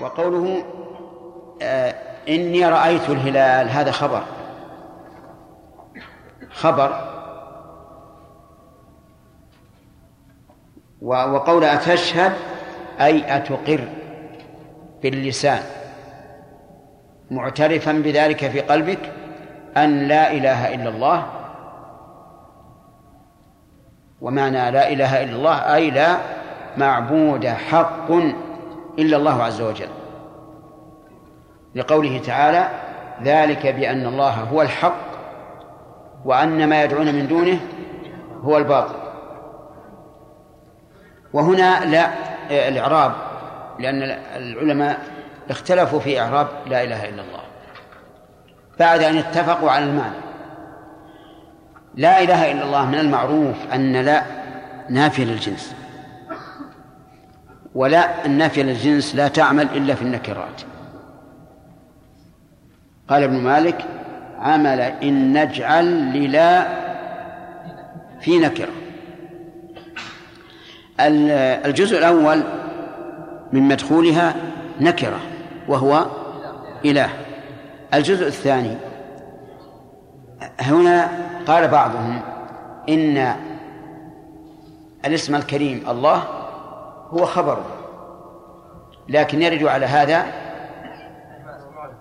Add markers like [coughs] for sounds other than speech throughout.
وقوله آه إني رأيت الهلال هذا خبر. خبر. وقول أتشهد أي أتقر باللسان. معترفا بذلك في قلبك أن لا إله إلا الله. ومعنى لا إله إلا الله أي لا معبود حق إلا الله عز وجل. لقوله تعالى ذلك بأن الله هو الحق وأن ما يدعون من دونه هو الباطل. وهنا لا الإعراب لأن العلماء اختلفوا في إعراب لا إله إلا الله. بعد أن اتفقوا على المعنى. لا إله إلا الله من المعروف أن لا نافية للجنس. ولا النافية للجنس لا تعمل إلا في النكرات. قال ابن مالك عمل إن نجعل للا في نكرة الجزء الأول من مدخولها نكرة وهو إله. الجزء الثاني هنا قال بعضهم إن الاسم الكريم الله هو خبره لكن يرد على هذا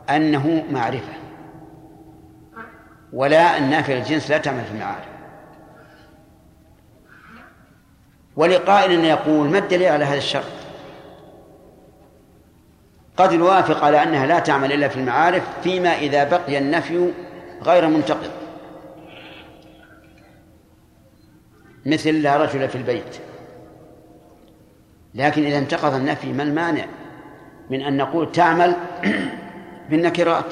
أنه معرفة. ولا النافع الجنس لا تعمل في المعارف. ولقائل يقول ما الدليل على هذا الشرط؟ قد نوافق على أنها لا تعمل إلا في المعارف فيما إذا بقي النفي غير منتقض. مثل لا رجل في البيت. لكن إذا انتقض النفي ما المانع من أن نقول تعمل [clears throat] بالنكرات؟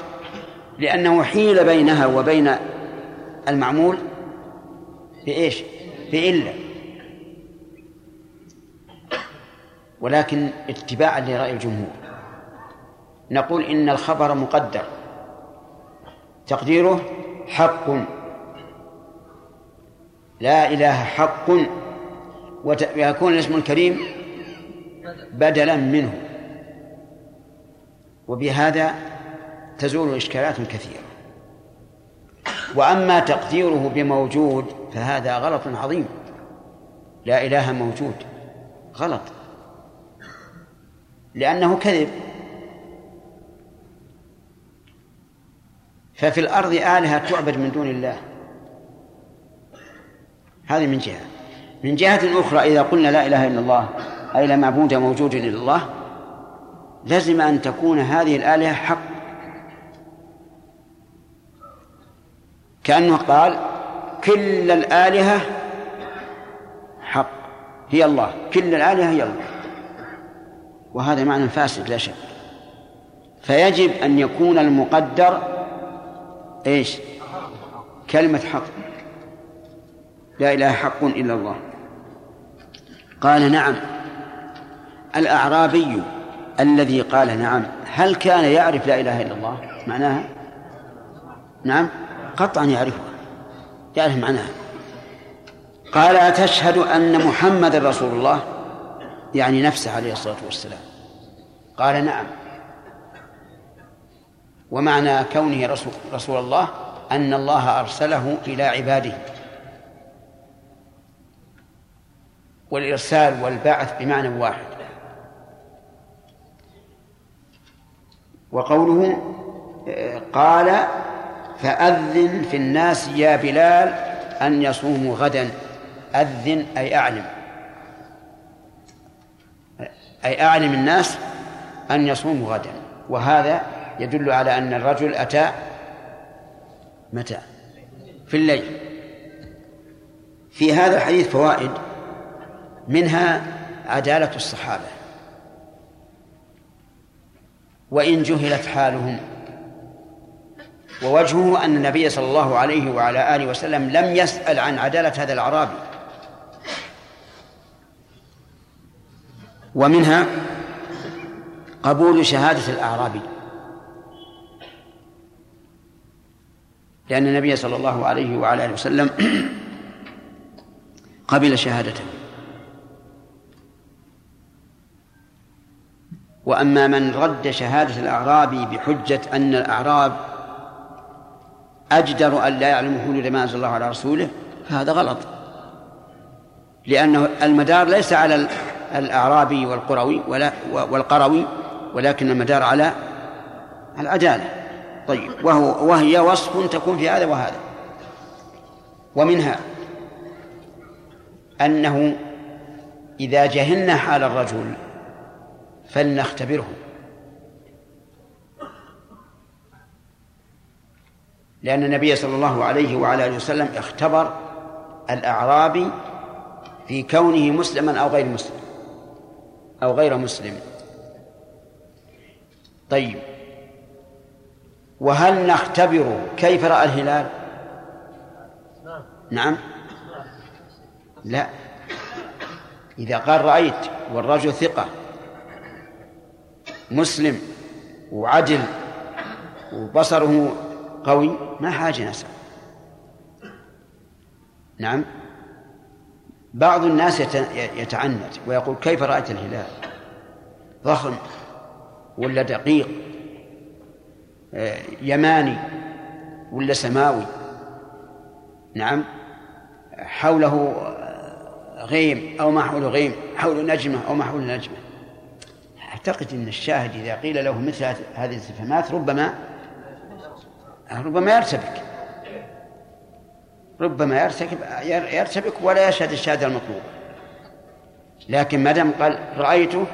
لأنه حيل بينها وبين المعمول بإيش؟ بإلا ولكن اتباعا لرأي الجمهور. نقول إن الخبر مقدر. تقديره حق. لا إله حق. ويكون الاسم الكريم بدلا منه. وبهذا تزول إشكالات كثيرة. وأما تقديره بموجود فهذا غلط عظيم. لا إله موجود. غلط. لأنه كذب. ففي الأرض آلهة تعبد من دون الله. هذه من جهة. من جهة أخرى إذا قلنا لا إله إلا الله أي لا معبود موجود إلا الله لزم أن تكون هذه الآلهة حق. كأنه قال كل الآلهة حق. هي الله. كل الآلهة هي الله. وهذا معنى فاسد لا شك. فيجب أن يكون المقدر إيش؟ كلمة حق. لا إله حق إلا الله. قال نعم. الأعرابي الذي قال نعم. هل كان يعرف لا إله إلا الله؟ معناها؟ نعم. قطعا يعرفها يعرف معناها. قال أتشهد أن محمد رسول الله؟ يعني نفسه عليه الصلاة والسلام. قال نعم. ومعنى كونه رسول, رسول الله أن الله أرسله إلى عباده. والإرسال والبعث بمعنى واحد. وقوله قال فأذن في الناس يا بلال أن يصوموا غدا. أذن أي أعلم. أي أعلم الناس أن يصوموا غدا. وهذا يدل على أن الرجل أتى متى؟ في الليل. في هذا الحديث فوائد. منها عدالة الصحابة. وإن جهلت حالهم. ووجهه أن النبي صلى الله عليه وعلى آله وسلم لم يسأل عن عدالة هذا الأعرابي. ومنها قبول شهادة الأعرابي. لأن النبي صلى الله عليه وعلى آله وسلم [clears throat] قبل شهادته. وأما من رد شهادة الأعرابي بحجة أن الأعراب أجدر أن لا يعلموا حدود ما أنزل الله على رسوله فهذا غلط. لأنه المدار ليس على الأعرابي والقروي ولا والقروي ولكن المدار على العدالة. طيب وهو وهي وصف تكون في هذا وهذا. ومنها أنه إذا جهلنا حال الرجل فلنختبره. لأن النبي صلى الله عليه وعلى آله وسلم اختبر الأعرابي في كونه مسلما أو غير مسلم أو غير مسلم. طيب. وهل نختبر كيف رأى الهلال؟ نعم. لا. إذا قال رأيت والرجل ثقة مسلم وعدل وبصره قوي ما حاجة نسأل. نعم. بعض الناس يتعنت ويقول كيف رأيت الهلال؟ ضخم ولا دقيق؟ آه، يماني ولا سماوي؟ نعم. حوله غيم أو ما حوله غيم؟ حول نجمة أو ما حول نجمة؟ أعتقد أن الشاهد إذا قيل له مثل هذه الاستفهامات ربما ربما يرتبك. ربما يرتكب يرتبك ولا يشهد الشهادة المطلوبة لكن ما دام قال رأيته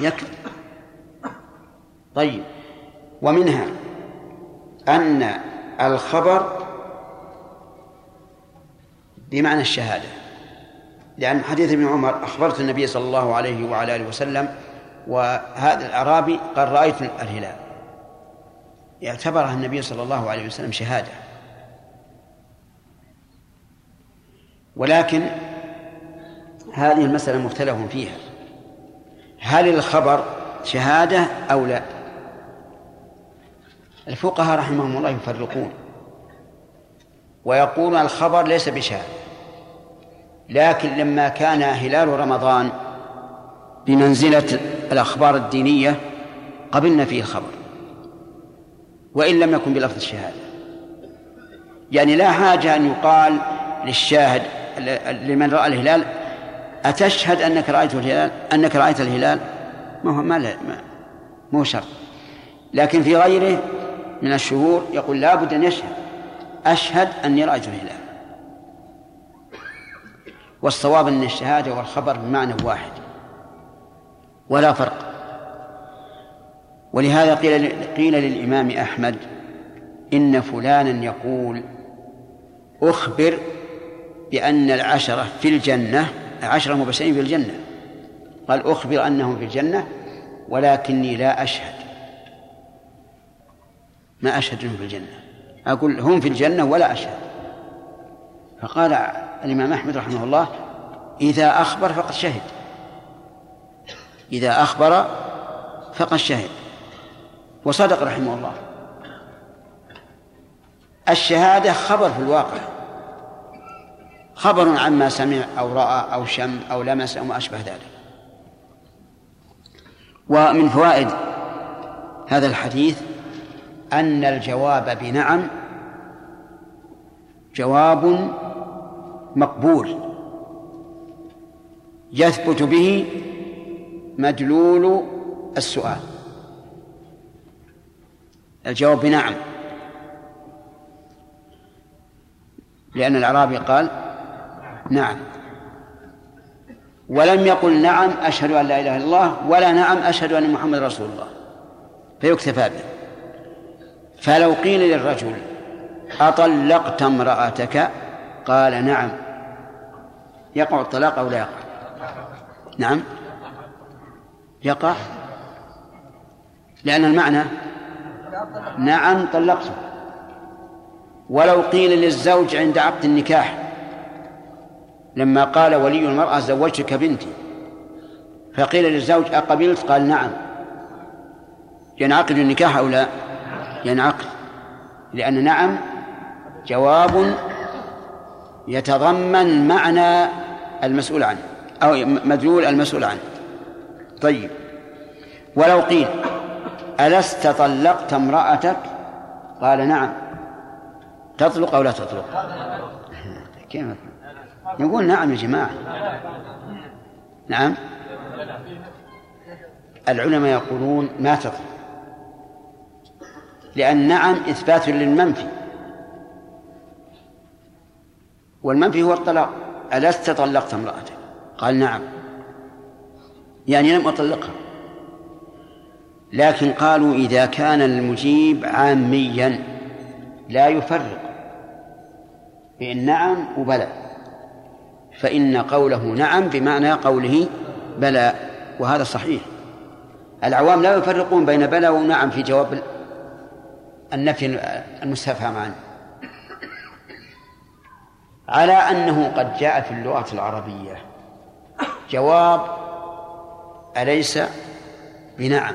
يكفي طيب. ومنها أن الخبر بمعنى الشهادة. لأن حديث ابن عمر أخبرت النبي صلى الله عليه وعلى آله وسلم وهذا الأعرابي قال رأيت الهلال. اعتبرها النبي صلى الله عليه وسلم شهادة. ولكن هذه المسألة مختلف فيها. هل الخبر شهادة أو لا؟ الفقهاء رحمهم الله يفرقون. ويقولون الخبر ليس بشهادة. لكن لما كان هلال رمضان بمنزلة الأخبار الدينية قبلنا فيه الخبر وإن لم يكن بلفظ الشهادة. يعني لا حاجة أن يقال للشاهد لمن رأى الهلال أتشهد أنك رأيت الهلال؟ أنك رأيت الهلال؟ ما هو ما ما هو شرط. لكن في غيره من الشهور يقول لابد أن يشهد. أشهد أني رأيت الهلال. والصواب أن الشهادة والخبر بمعنى واحد. ولا فرق. ولهذا قيل قيل للإمام أحمد إن فلانا يقول أخبر بأن العشرة في الجنة عشرة مبشرين في الجنة. قال أخبر أنهم في الجنة ولكني لا أشهد. ما أشهد أنهم في الجنة. أقول هم في الجنة ولا أشهد. فقال الإمام أحمد رحمه الله إذا أخبر فقد شهد. إذا أخبر فقد شهد. وصدق رحمه الله. الشهادة خبر في الواقع. خبر عما سمع أو رأى أو شم أو لمس أو ما أشبه ذلك. ومن فوائد هذا الحديث أن الجواب بنعم جواب مقبول. يثبت به مدلول السؤال. الجواب بنعم. لأن الأعرابي قال نعم. ولم يقل نعم أشهد أن لا إله إلا الله ولا نعم أشهد أن محمد رسول الله. فيكتفى به. فلو قيل للرجل أطلقت امرأتك قال نعم. يقع الطلاق أو لا يقع؟ نعم. يقع؟ لأن المعنى نعم طلقته ولو قيل للزوج عند عقد النكاح لما قال ولي المرأة زوجتك بنتي فقيل للزوج أقبلت؟ قال نعم. ينعقد النكاح أو لا؟ ينعقد. لأن نعم جواب يتضمن معنى المسؤول عنه أو مدلول المسؤول عنه. طيب. ولو قيل ألست طلقت امرأتك؟ قال نعم. تطلق أو لا تطلق؟ كيف؟ نقول نعم يا جماعة. نعم. العلماء يقولون ما تطلق. لأن نعم إثبات للمنفي. والمنفي هو الطلاق. ألست طلقت امرأتك قال نعم. يعني لم أطلقها. لكن قالوا إذا كان المجيب عاميا لا يفرق. بين نعم وبلى. فإن قوله نعم بمعنى قوله بلى وهذا صحيح. العوام لا يفرقون بين بلى ونعم في جواب النفي المستفهم عنه. على أنه قد جاء في اللغة العربية. جواب أليس؟ بنعم.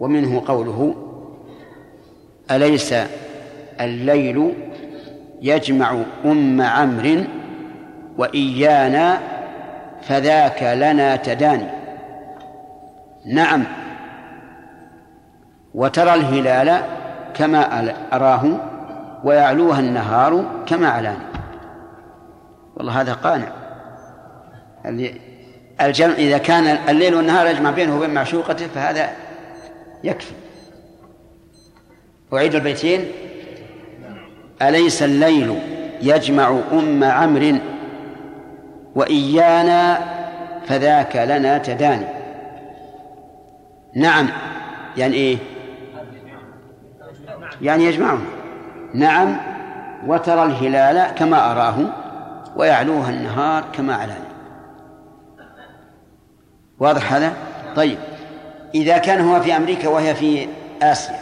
ومنه قوله أليس الليل يجمع أم عمرو وإيانا فذاك لنا تداني؟ نعم. وترى الهلال كما أراه ويعلوها النهار كما علاني والله هذا قانع. الجمع إذا كان الليل والنهار يجمع بينه وبين معشوقته فهذا يكفي. أعيد البيتين. أليس الليل يجمع أم عمرو وإيانا فذاك لنا تداني؟ نعم. يعني إيه؟ يعني يجمعهم. نعم وترى الهلال كما أراه ويعلوها النهار كما علاني واضح هذا؟ طيب إذا كان هو في أمريكا وهي في آسيا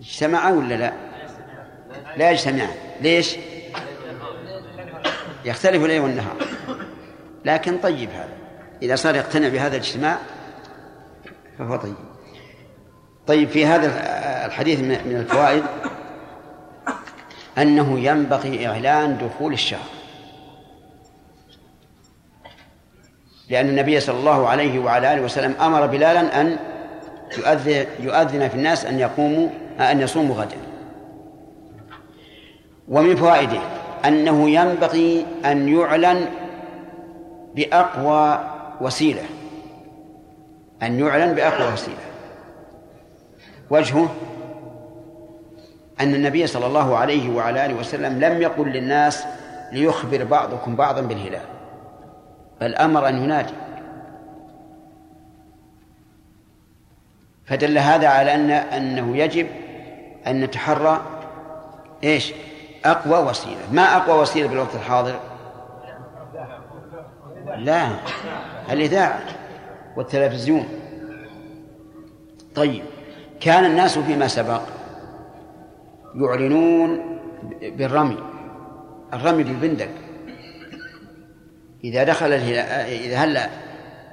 اجتمعا ولا لا؟ لا يجتمعان ليش؟ يختلف الليل والنهار. لكن طيب هذا. إذا صار يقتنع بهذا الاجتماع فهو طيب. طيب في هذا الحديث من الفوائد أنه ينبغي إعلان دخول الشهر. لأن النبي صلى الله عليه وعلى آله وسلم أمر بلالا أن يؤذن, يؤذن في الناس أن يقوموا أن يصوموا غدا. ومن فوائده أنه ينبغي أن يعلن بأقوى وسيلة. أن يعلن بأقوى وسيلة. وجهه أن النبي صلى الله عليه وعلى آله وسلم لم يقل للناس ليخبر بعضكم بعضا بالهلال بل أمر أن ينادي فدل هذا على أن أنه يجب أن نتحرى إيش؟ أقوى وسيلة. ما أقوى وسيلة بالوقت الحاضر؟ لا. الإذاعة والتلفزيون. طيب. كان الناس فيما سبق. يعلنون بالرمي الرمي بالبندق. إذا دخل الهلال إذا هل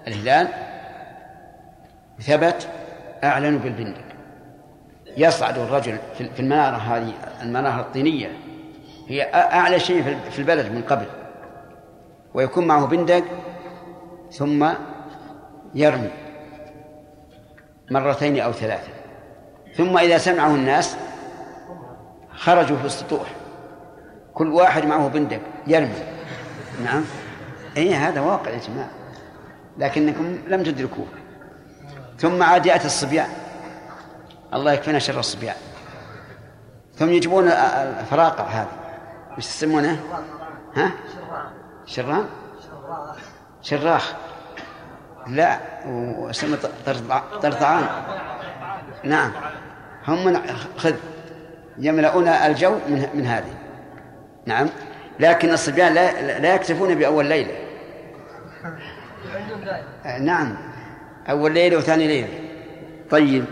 الهلال ثبت أعلنوا بالبندق. يصعد الرجل في المنارة هذه المنارة الطينية. هي أعلى شيء في البلد من قبل. ويكون معه بندق ثم يرمي مرتين أو ثلاثة. ثم إذا سمعه الناس خرجوا في السطوح. كل واحد معه بندق يرمي. نعم. اي هذا واقع يا جماعة. لكنكم لم تدركوه. ثم عاد يأتي الصبيان. الله يكفينا شر الصبيان. ثم يجيبون الفراقع هذه. وش يسمونه؟ ها؟ شران؟ شراخ. لا وسمى طرطعان. نعم. هم من خذ. يملؤون الجو من من هذه. نعم. لكن الصبيان لا لا يكتفون بأول ليلة. نعم. أول ليلة وثاني ليلة. طيب.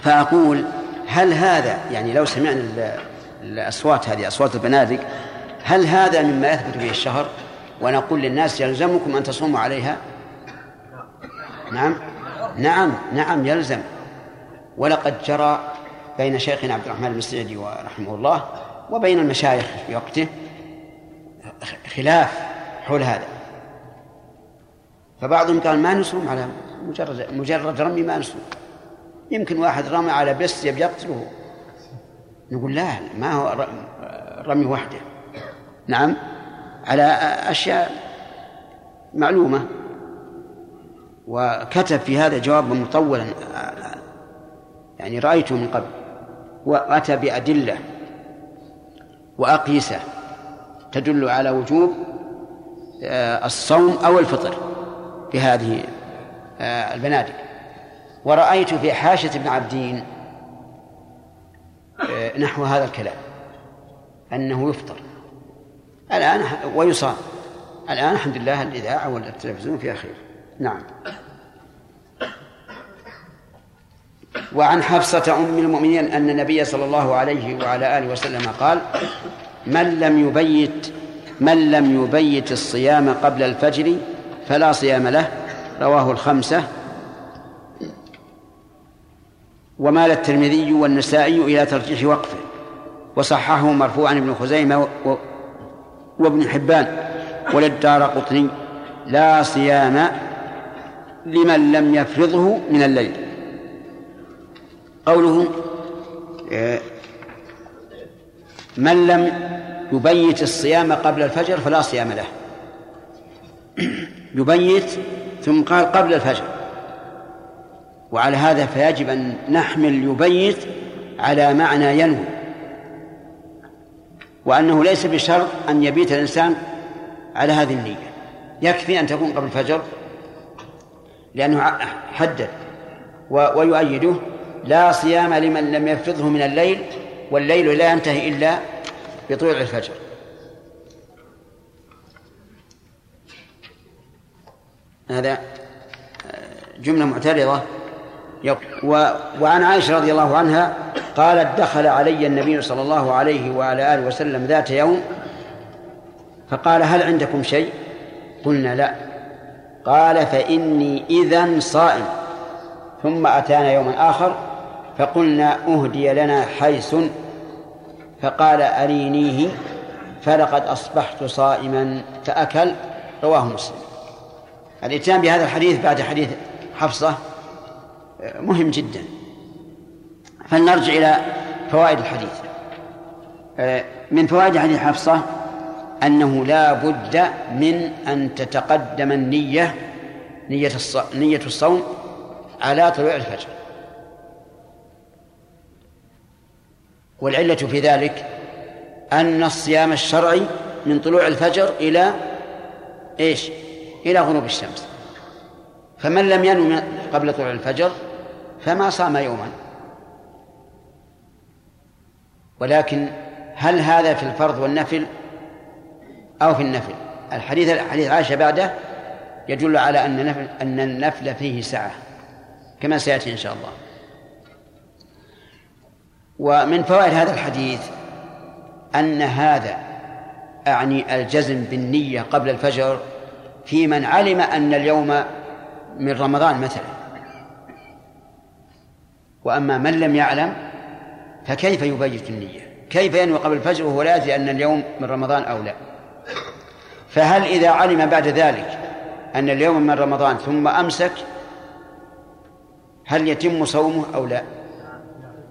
فأقول هل هذا يعني لو سمعنا الأصوات هذه أصوات البنادق هل هذا مما يثبت به الشهر؟ ونقول للناس يلزمكم أن تصوموا عليها؟ نعم. نعم. نعم يلزم. ولقد جرى بين شيخنا عبد الرحمن المسعدي ورحمه الله وبين المشايخ في وقته خلاف حول هذا. فبعضهم قال ما نصوم على مجرد مجرد رمي ما نصوم يمكن واحد رمى على بس يبي يقتله. نقول لا ما هو رمي وحده. نعم على أشياء معلومة. وكتب في هذا جوابا مطولا يعني رأيته من قبل. وأتى بأدلة وأقيسة تدل على وجوب آه، الصوم أو الفطر في هذه آه، البنادق ورأيت في حاشة ابن عبدين آه، نحو هذا الكلام أنه يفطر. الآن ويصام. الآن الحمد لله الإذاعة والتلفزيون فيها خير. نعم. وعن حفصة أم المؤمنين أن النبي صلى الله عليه وعلى آله وسلم قال من لم يبيت من لم يبيت الصيام قبل الفجر فلا صيام له. رواه الخمسة. ومال الترمذي والنسائي إلى ترجيح وقفه. وصححه مرفوعا ابن خزيمة وابن حبان. وللدار قطني لا صيام لمن لم يفرضه من الليل. قوله آه، من لم يبيت الصيام قبل الفجر فلا صيام له. [clears throat] يبيت ثم قال قبل الفجر. وعلى هذا فيجب أن نحمل يبيت على معنى ينوي وأنه ليس بشرط أن يبيت الإنسان على هذه النية. يكفي أن تكون قبل الفجر لأنه حدد ويؤيده لا صيام لمن لم يفرضه من الليل والليل لا ينتهي إلا بطلوع الفجر. هذا جملة معترضة. وعن عائشة رضي الله عنها قالت دخل علي النبي صلى الله عليه وعلى آله وسلم ذات يوم فقال هل عندكم شيء؟ قلنا لا. قال فإني إذا صائم. ثم أتانا يوما آخر فقلنا أهدي لنا حيث فقال أرينيه فلقد أصبحت صائما فأكل رواه مسلم. الإتيان بهذا الحديث بعد حديث حفصة مهم جدا. فلنرجع إلى فوائد الحديث. من فوائد حديث حفصة أنه لا بد من أن تتقدم النية نية نية الصوم على طلوع الفجر. والعلة في ذلك أن الصيام الشرعي من طلوع الفجر إلى إيش؟ إلى غروب الشمس. فمن لم ينم قبل طلوع الفجر فما صام يوما. ولكن هل هذا في الفرض والنفل أو في النفل؟ الحديث حديث عائشة بعده يدل على أن النفل أن النفل فيه سعة كما سيأتي إن شاء الله. ومن فوائد هذا الحديث أن هذا أعني الجزم بالنية قبل الفجر في من علم أن اليوم من رمضان مثلا. وأما من لم يعلم فكيف يبيت النية؟ كيف ينوي قبل الفجر وهو لا يدري أن اليوم من رمضان أو لا؟ فهل إذا علم بعد ذلك أن اليوم من رمضان ثم أمسك هل يتم صومه أو لا؟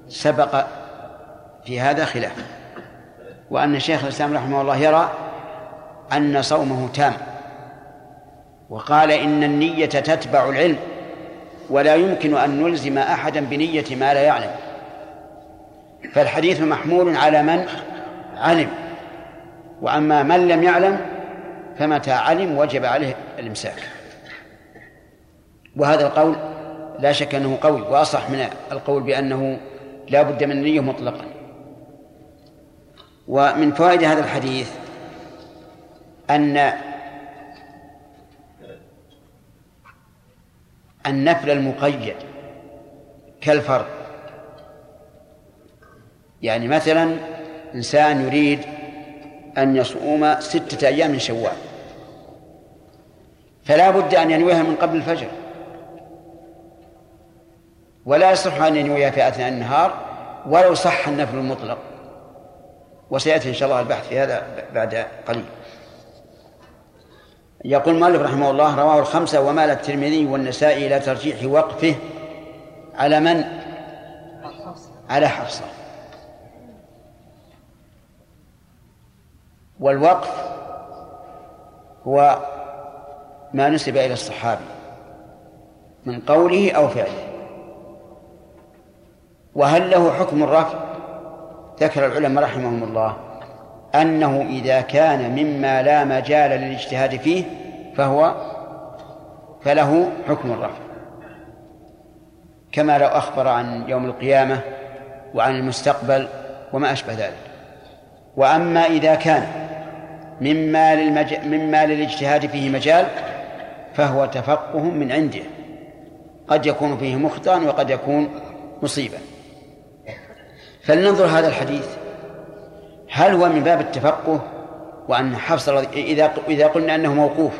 سبق في هذا خلاف. وأن شيخ الإسلام رحمه الله يرى أن صومه تام. وقال إن النية تتبع العلم ولا يمكن أن نلزم أحدا بنية ما لا يعلم. فالحديث محمول على من؟ علم. وأما من لم يعلم فمتى علم وجب عليه الإمساك. وهذا القول لا شك أنه قوي وأصح من القول بأنه لا بد من النية مطلقا. ومن فوائد هذا الحديث أن النفل المقيد كالفرض يعني مثلا إنسان يريد أن يصوم ستة أيام من شوال فلا بد أن ينويها من قبل الفجر. ولا يصح أن ينويها في أثناء النهار ولو صح النفل المطلق. وسيأتي إن شاء الله البحث في هذا بعد قليل. يقول المؤلف رحمه الله رواه الخمسة ومال الترمذي والنسائي إلى ترجيح وقفه على من؟ على حفصة. والوقف هو ما نسب إلى الصحابي من قوله أو فعله. وهل له حكم الرفع؟ ذكر العلماء رحمهم الله أنه إذا كان مما لا مجال للاجتهاد فيه فهو فله حكم الرفع. كما لو أخبر عن يوم القيامة وعن المستقبل وما أشبه ذلك. وأما إذا كان مما للمج... مما للاجتهاد فيه مجال فهو تفقه من عنده. قد يكون فيه مخطئا وقد يكون مصيبا. فلننظر هذا الحديث. هل هو من باب التفقه وأن حفصة. إذا إذا قلنا أنه موقوف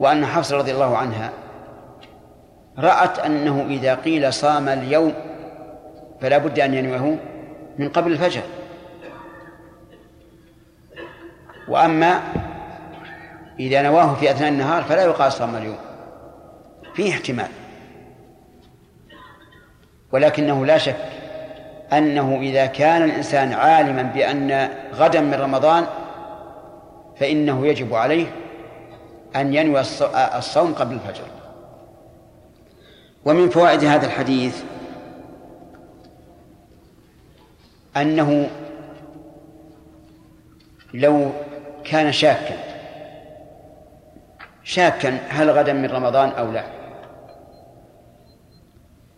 وأن حفصة رضي الله عنها رأت أنه إذا قيل صام اليوم فلا بد أن ينويه من قبل الفجر. وأما إذا نواه في أثناء النهار فلا يقال صام اليوم. فيه احتمال. ولكنه لا شك أنه إذا كان الإنسان عالما بأن غدا من رمضان فإنه يجب عليه أن ينوي الصوم قبل الفجر. ومن فوائد هذا الحديث أنه لو كان شاكا شاكا هل غدا من رمضان أو لا؟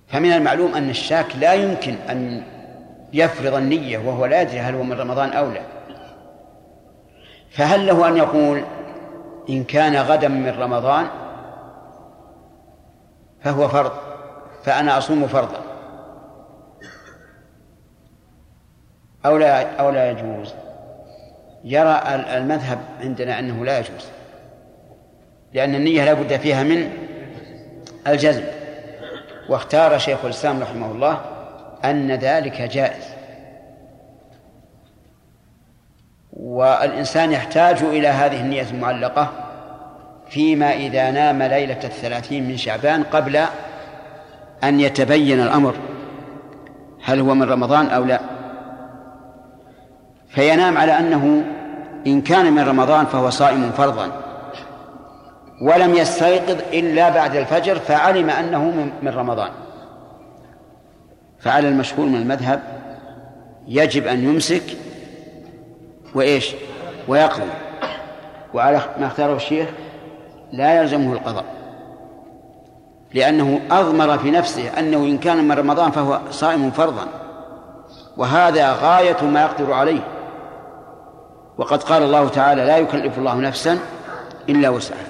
فمن المعلوم أن الشاك لا يمكن أن يفرض النية وهو لا يدري هل هو من رمضان أو لا. فهل له أن يقول إن كان غدا من رمضان فهو فرض فأنا أصوم فرضا. أو لا أو لا يجوز. يرى المذهب عندنا أنه لا يجوز لأن النية لا بد فيها من الجزم. واختار شيخ الإسلام رحمه الله أن ذلك جائز. والإنسان يحتاج إلى هذه النية المعلقة فيما إذا نام ليلة الثلاثين من شعبان قبل أن يتبين الأمر هل هو من رمضان أو لا. فينام على أنه إن كان من رمضان فهو صائم فرضا ولم يستيقظ إلا بعد الفجر فعلم أنه من رمضان. فعلى المشهور من المذهب يجب أن يمسك وإيش؟ ويقضي. وعلى ما اختاره الشيخ لا يلزمه القضاء. لأنه أضمر في نفسه أنه إن كان من رمضان فهو صائم فرضا. وهذا غاية ما يقدر عليه. وقد قال الله تعالى لا يكلف الله نفسا إلا وسعها.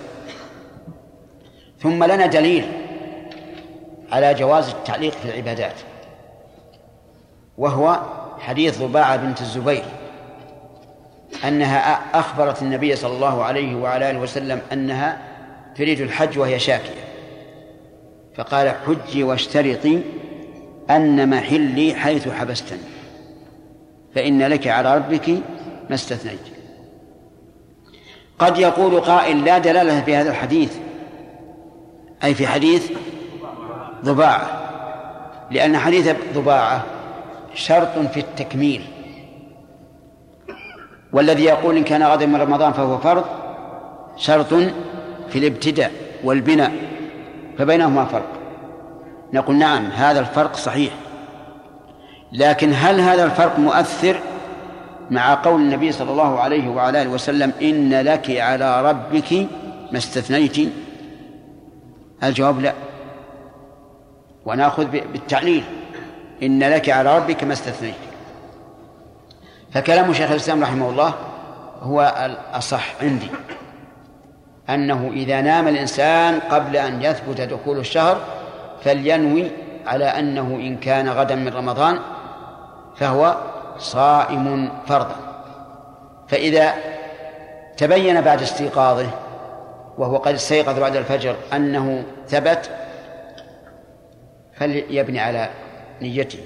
ثم لنا دليل على جواز التعليق في العبادات. وهو حديث ضباعة بنت الزبير أنها أخبرت النبي صلى الله عليه وعلى آله وسلم أنها تريد الحج وهي شاكية. فقال حجي واشترطي أن محلي حيث حبستني فإن لك على ربك ما استثنيت. قد يقول قائل لا دلالة في هذا الحديث أي في حديث ضباعة لأن حديث ضباعة شرط في التكميل. والذي يقول إن كان غدا من رمضان فهو فرض شرط في الابتداء والبناء فبينهما فرق. نقول نعم هذا الفرق صحيح. لكن هل هذا الفرق مؤثر مع قول النبي صلى الله عليه وعلى آله وسلم إن لك على ربك ما استثنيت؟ الجواب لا؟ ونأخذ بالتعليل. إن لك على ربك ما استثنيت. فكلام شيخ الإسلام رحمه الله هو الاصح عندي. أنه إذا نام الإنسان قبل أن يثبت دخول الشهر فلينوي على أنه إن كان غدا من رمضان فهو صائم فرضا. فإذا تبين بعد استيقاظه وهو قد استيقظ بعد الفجر أنه ثبت فليبني على نيته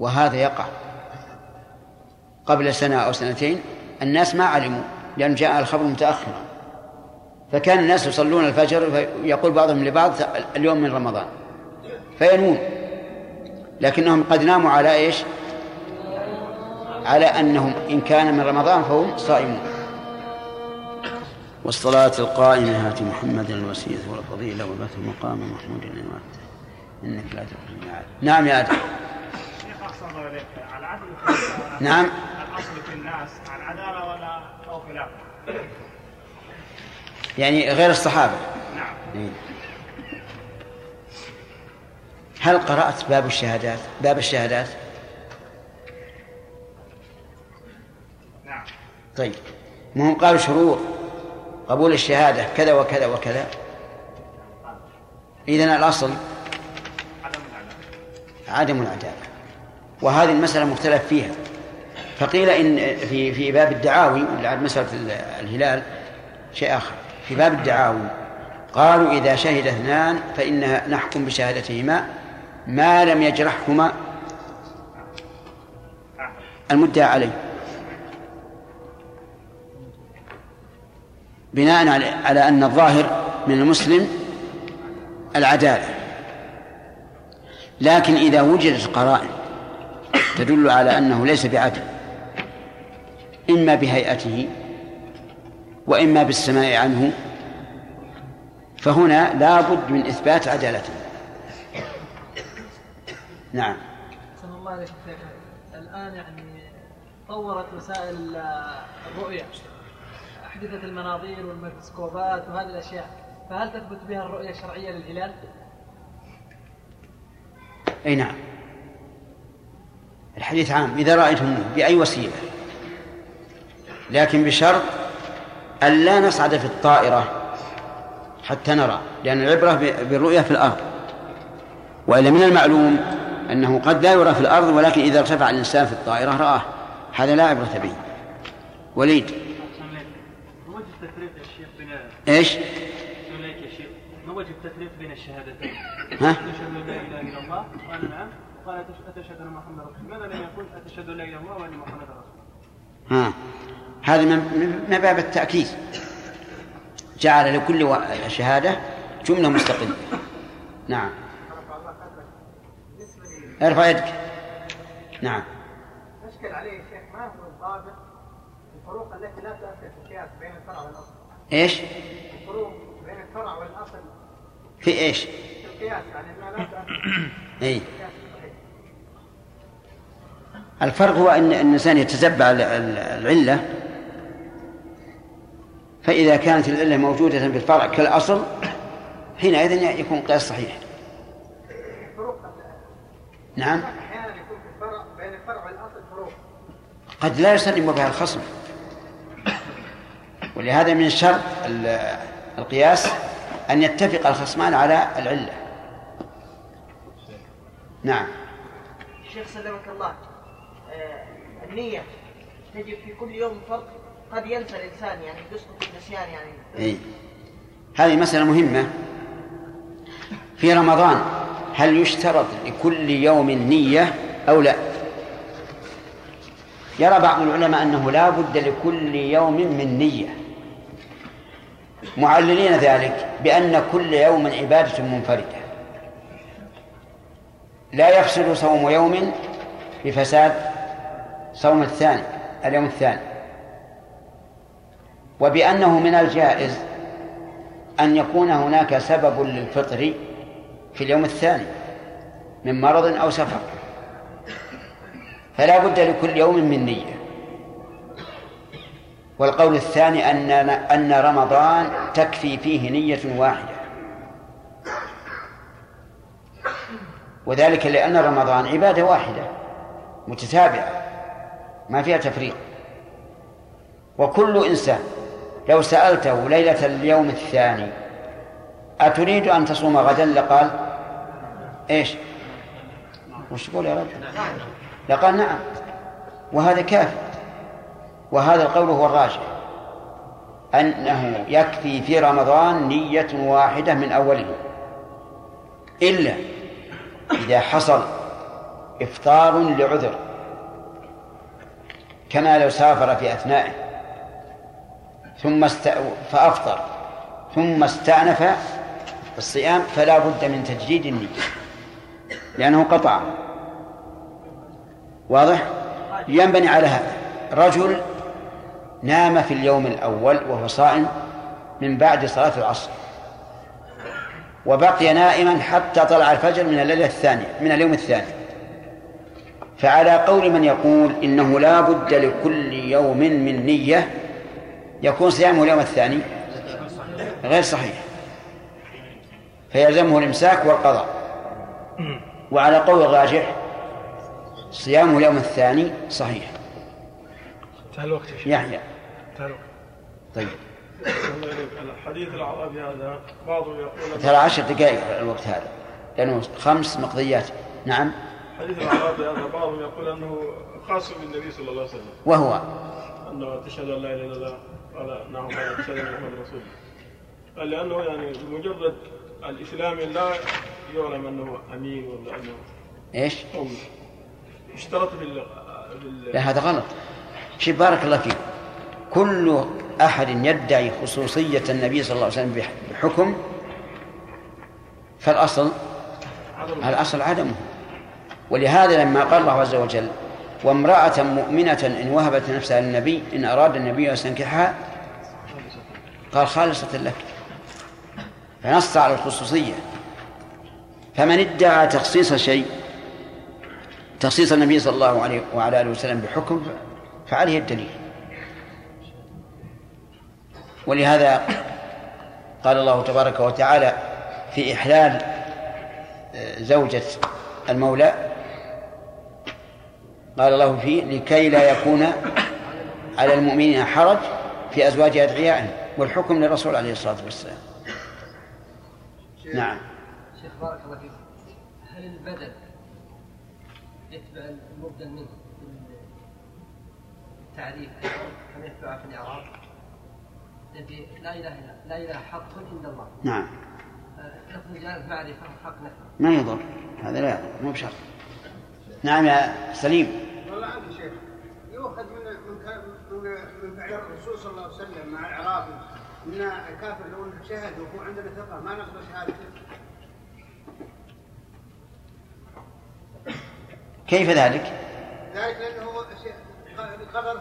وهذا يقع. قبل سنة أو سنتين الناس ما علموا لأن جاء الخبر متأخرا فكان الناس يصلون الفجر فيقول بعضهم لبعض اليوم من رمضان. فينوون لكنهم قد ناموا على إيش؟ على أنهم إن كان من رمضان فهم صائمون. والصلاة القائمة هات محمدا الوسيلة والفضيلة والبث المقام محمود إنك لا تخرج الميعاد نعم يا أدم [laughs] نعم. الأصل في الناس العدالة ولا أو خلاف يعني غير الصحابة. نعم. إيه. هل قرأت باب الشهادات؟ باب الشهادات؟ نعم. طيب. ما هم قالوا شروط. قبول الشهادة كذا وكذا وكذا. إذن الأصل عدم العدالة وهذه المسألة مختلف فيها. فقيل إن في في باب الدعاوي مسألة الهلال شيء آخر. في باب الدعاوي قالوا إذا شهد اثنان فإن نحكم بشهادتهما ما لم يجرحهما. المدعى عليه. بناء على أن الظاهر من المسلم العدالة. لكن إذا وجدت قرائن تدل على أنه ليس بعدل إما بهيئته وإما بالسماع عنه فهنا لا بد من إثبات عدالته. نعم. الله الآن يعني طورت وسائل الرؤية أحدثت المناظير والميكروسكوبات وهذه الأشياء فهل تثبت بها الرؤية الشرعية للهلال؟ أي نعم. الحديث عام. إذا رأيتم بأي وسيلة. لكن بشرط أن لا نصعد في الطائرة حتى نرى. لأن العبرة بالرؤية في الأرض. وإلا من المعلوم أنه قد لا يرى في الأرض ولكن إذا ارتفع الإنسان في الطائرة رآه. هذا لا عبرة به. وليد. إيش؟ وجه التفريق بين الشهادتين؟ [laughs] ها؟ أتشهد أن لا إله إلا الله. قال نعم. قال أتشهد أن محمد رسول الله. لم يقل؟ أتشهد أن لا إله إلا الله وأن محمد رسول الله. ها. هذا من باب التأكيد. جعل لكل شهادة جملة مستقلة. نعم. ارفع يدك. نعم. أشكل عليه الشيخ ما هو الضابط الفروق التي لا تؤثر في القياس بين الفرع والأصل؟ إيش؟ الفروق بين الفرع والأصل في إيش؟ اي الفرق هو إن الإنسان يتتبع العلة فإذا كانت العلة موجودة في الفرع كالأصل حينئذ يكون قياس صحيح. نعم. قد لا يسلم بها الخصم. ولهذا من شرط القياس أن يتفق الخصمان على العلة. نعم. شيخ سلمك الله آه النية تجب في كل يوم فرق قد ينسى الإنسان يعني يسقط النسيان يعني. إيه؟ هذه مسألة مهمة. في رمضان هل يشترط لكل يوم نية أو لا؟ يرى بعض العلماء أنه لا بد لكل يوم من نية. معللين ذلك بأن كل يوم عبادة منفردة. لا يفسد صوم يوم بفساد صوم الثاني اليوم الثاني. وبأنه من الجائز أن يكون هناك سبب للفطر في اليوم الثاني من مرض أو سفر. فلا بد لكل يوم من نية. والقول الثاني أن أن رمضان تكفي فيه نية واحدة. وذلك لأن رمضان عبادة واحدة متتابعة ما فيها تفريق. وكل إنسان لو سألته ليلة اليوم الثاني أتريد أن تصوم غدا؟ لقال إيش؟ وش تقول يا رجل؟ لقال نعم. وهذا كافي. وهذا القول هو الراجح. أنه يكفي في رمضان نية واحدة من أوله. إلا إذا حصل إفطار لعذر. كما لو سافر في أثنائه. ثم است... فأفطر. ثم استأنف الصيام فلا بد من تجديد النية. لأنه قطع. واضح؟ ينبني على هذا. رجل نام في اليوم الأول وهو صائم من بعد صلاة العصر. وبقي نائما حتى طلع الفجر من الليلة الثانية من اليوم الثاني. فعلى قول من يقول إنه لا بد لكل يوم من نية يكون صيامه اليوم الثاني غير صحيح. فيلزمه الإمساك والقضاء. وعلى قول الراجح صيامه اليوم الثاني صحيح. انتهى الوقت يا شيخ. يحيى. طيب. الحديث الأعرابي هذا بعضهم يقول ترى عشر دقائق الوقت هذا. لأنه خمس مقضيات. نعم. حديث الأعرابي هذا بعضهم يقول أنه خاص بالنبي صلى الله عليه وسلم. وهو. أنه تشهد أن لا إله إلا الله. قال نعم قال تشهد أن محمد رسول الله. لأنه يعني بمجرد الإسلام لا يعلم أنه أمين ولا أنه إيش؟ قوي اشترط بال بال لا هذا غلط. شوف بارك الله فيك. كل أحد يدعي خصوصية النبي صلى الله عليه وسلم بح- بحكم فالأصل الأصل عدمه. ولهذا لما قال الله عز وجل وامرأة مؤمنة إن وهبت نفسها للنبي إن أراد النبي أن يستنكحها قال خالصة لك. فنص على الخصوصية. فمن ادعى تخصيص شيء تخصيص النبي صلى الله عليه وعلى آله وسلم بحكم فعليه الدليل. ولهذا قال الله تبارك وتعالى في إحلال آه، زوجة المولى قال الله فيه لكي لا يكون على المؤمنين حرج في أزواج أدعيائهم والحكم للرسول عليه الصلاة والسلام. نعم. شيخ بارك الله فيك. هل البدل يتبع المبدل منه في التعريف؟ كما يتبع في الإعراب؟ الذي لا إله الا لا إله حق عند الله. نعم. لفظ الجلاله معرفه وحق نفع ما يضر. هذا لا يضر مو بشرط. نعم يا سليم. والله عندي شيخ. يؤخذ من من من من فعل الرسول صلى الله عليه وسلم مع الأعرابي إن الكافر لو شهد وهو عندنا ثقة ما نقبل شهادته كيف ذلك؟ ذلك لأنه هو شيء- قرره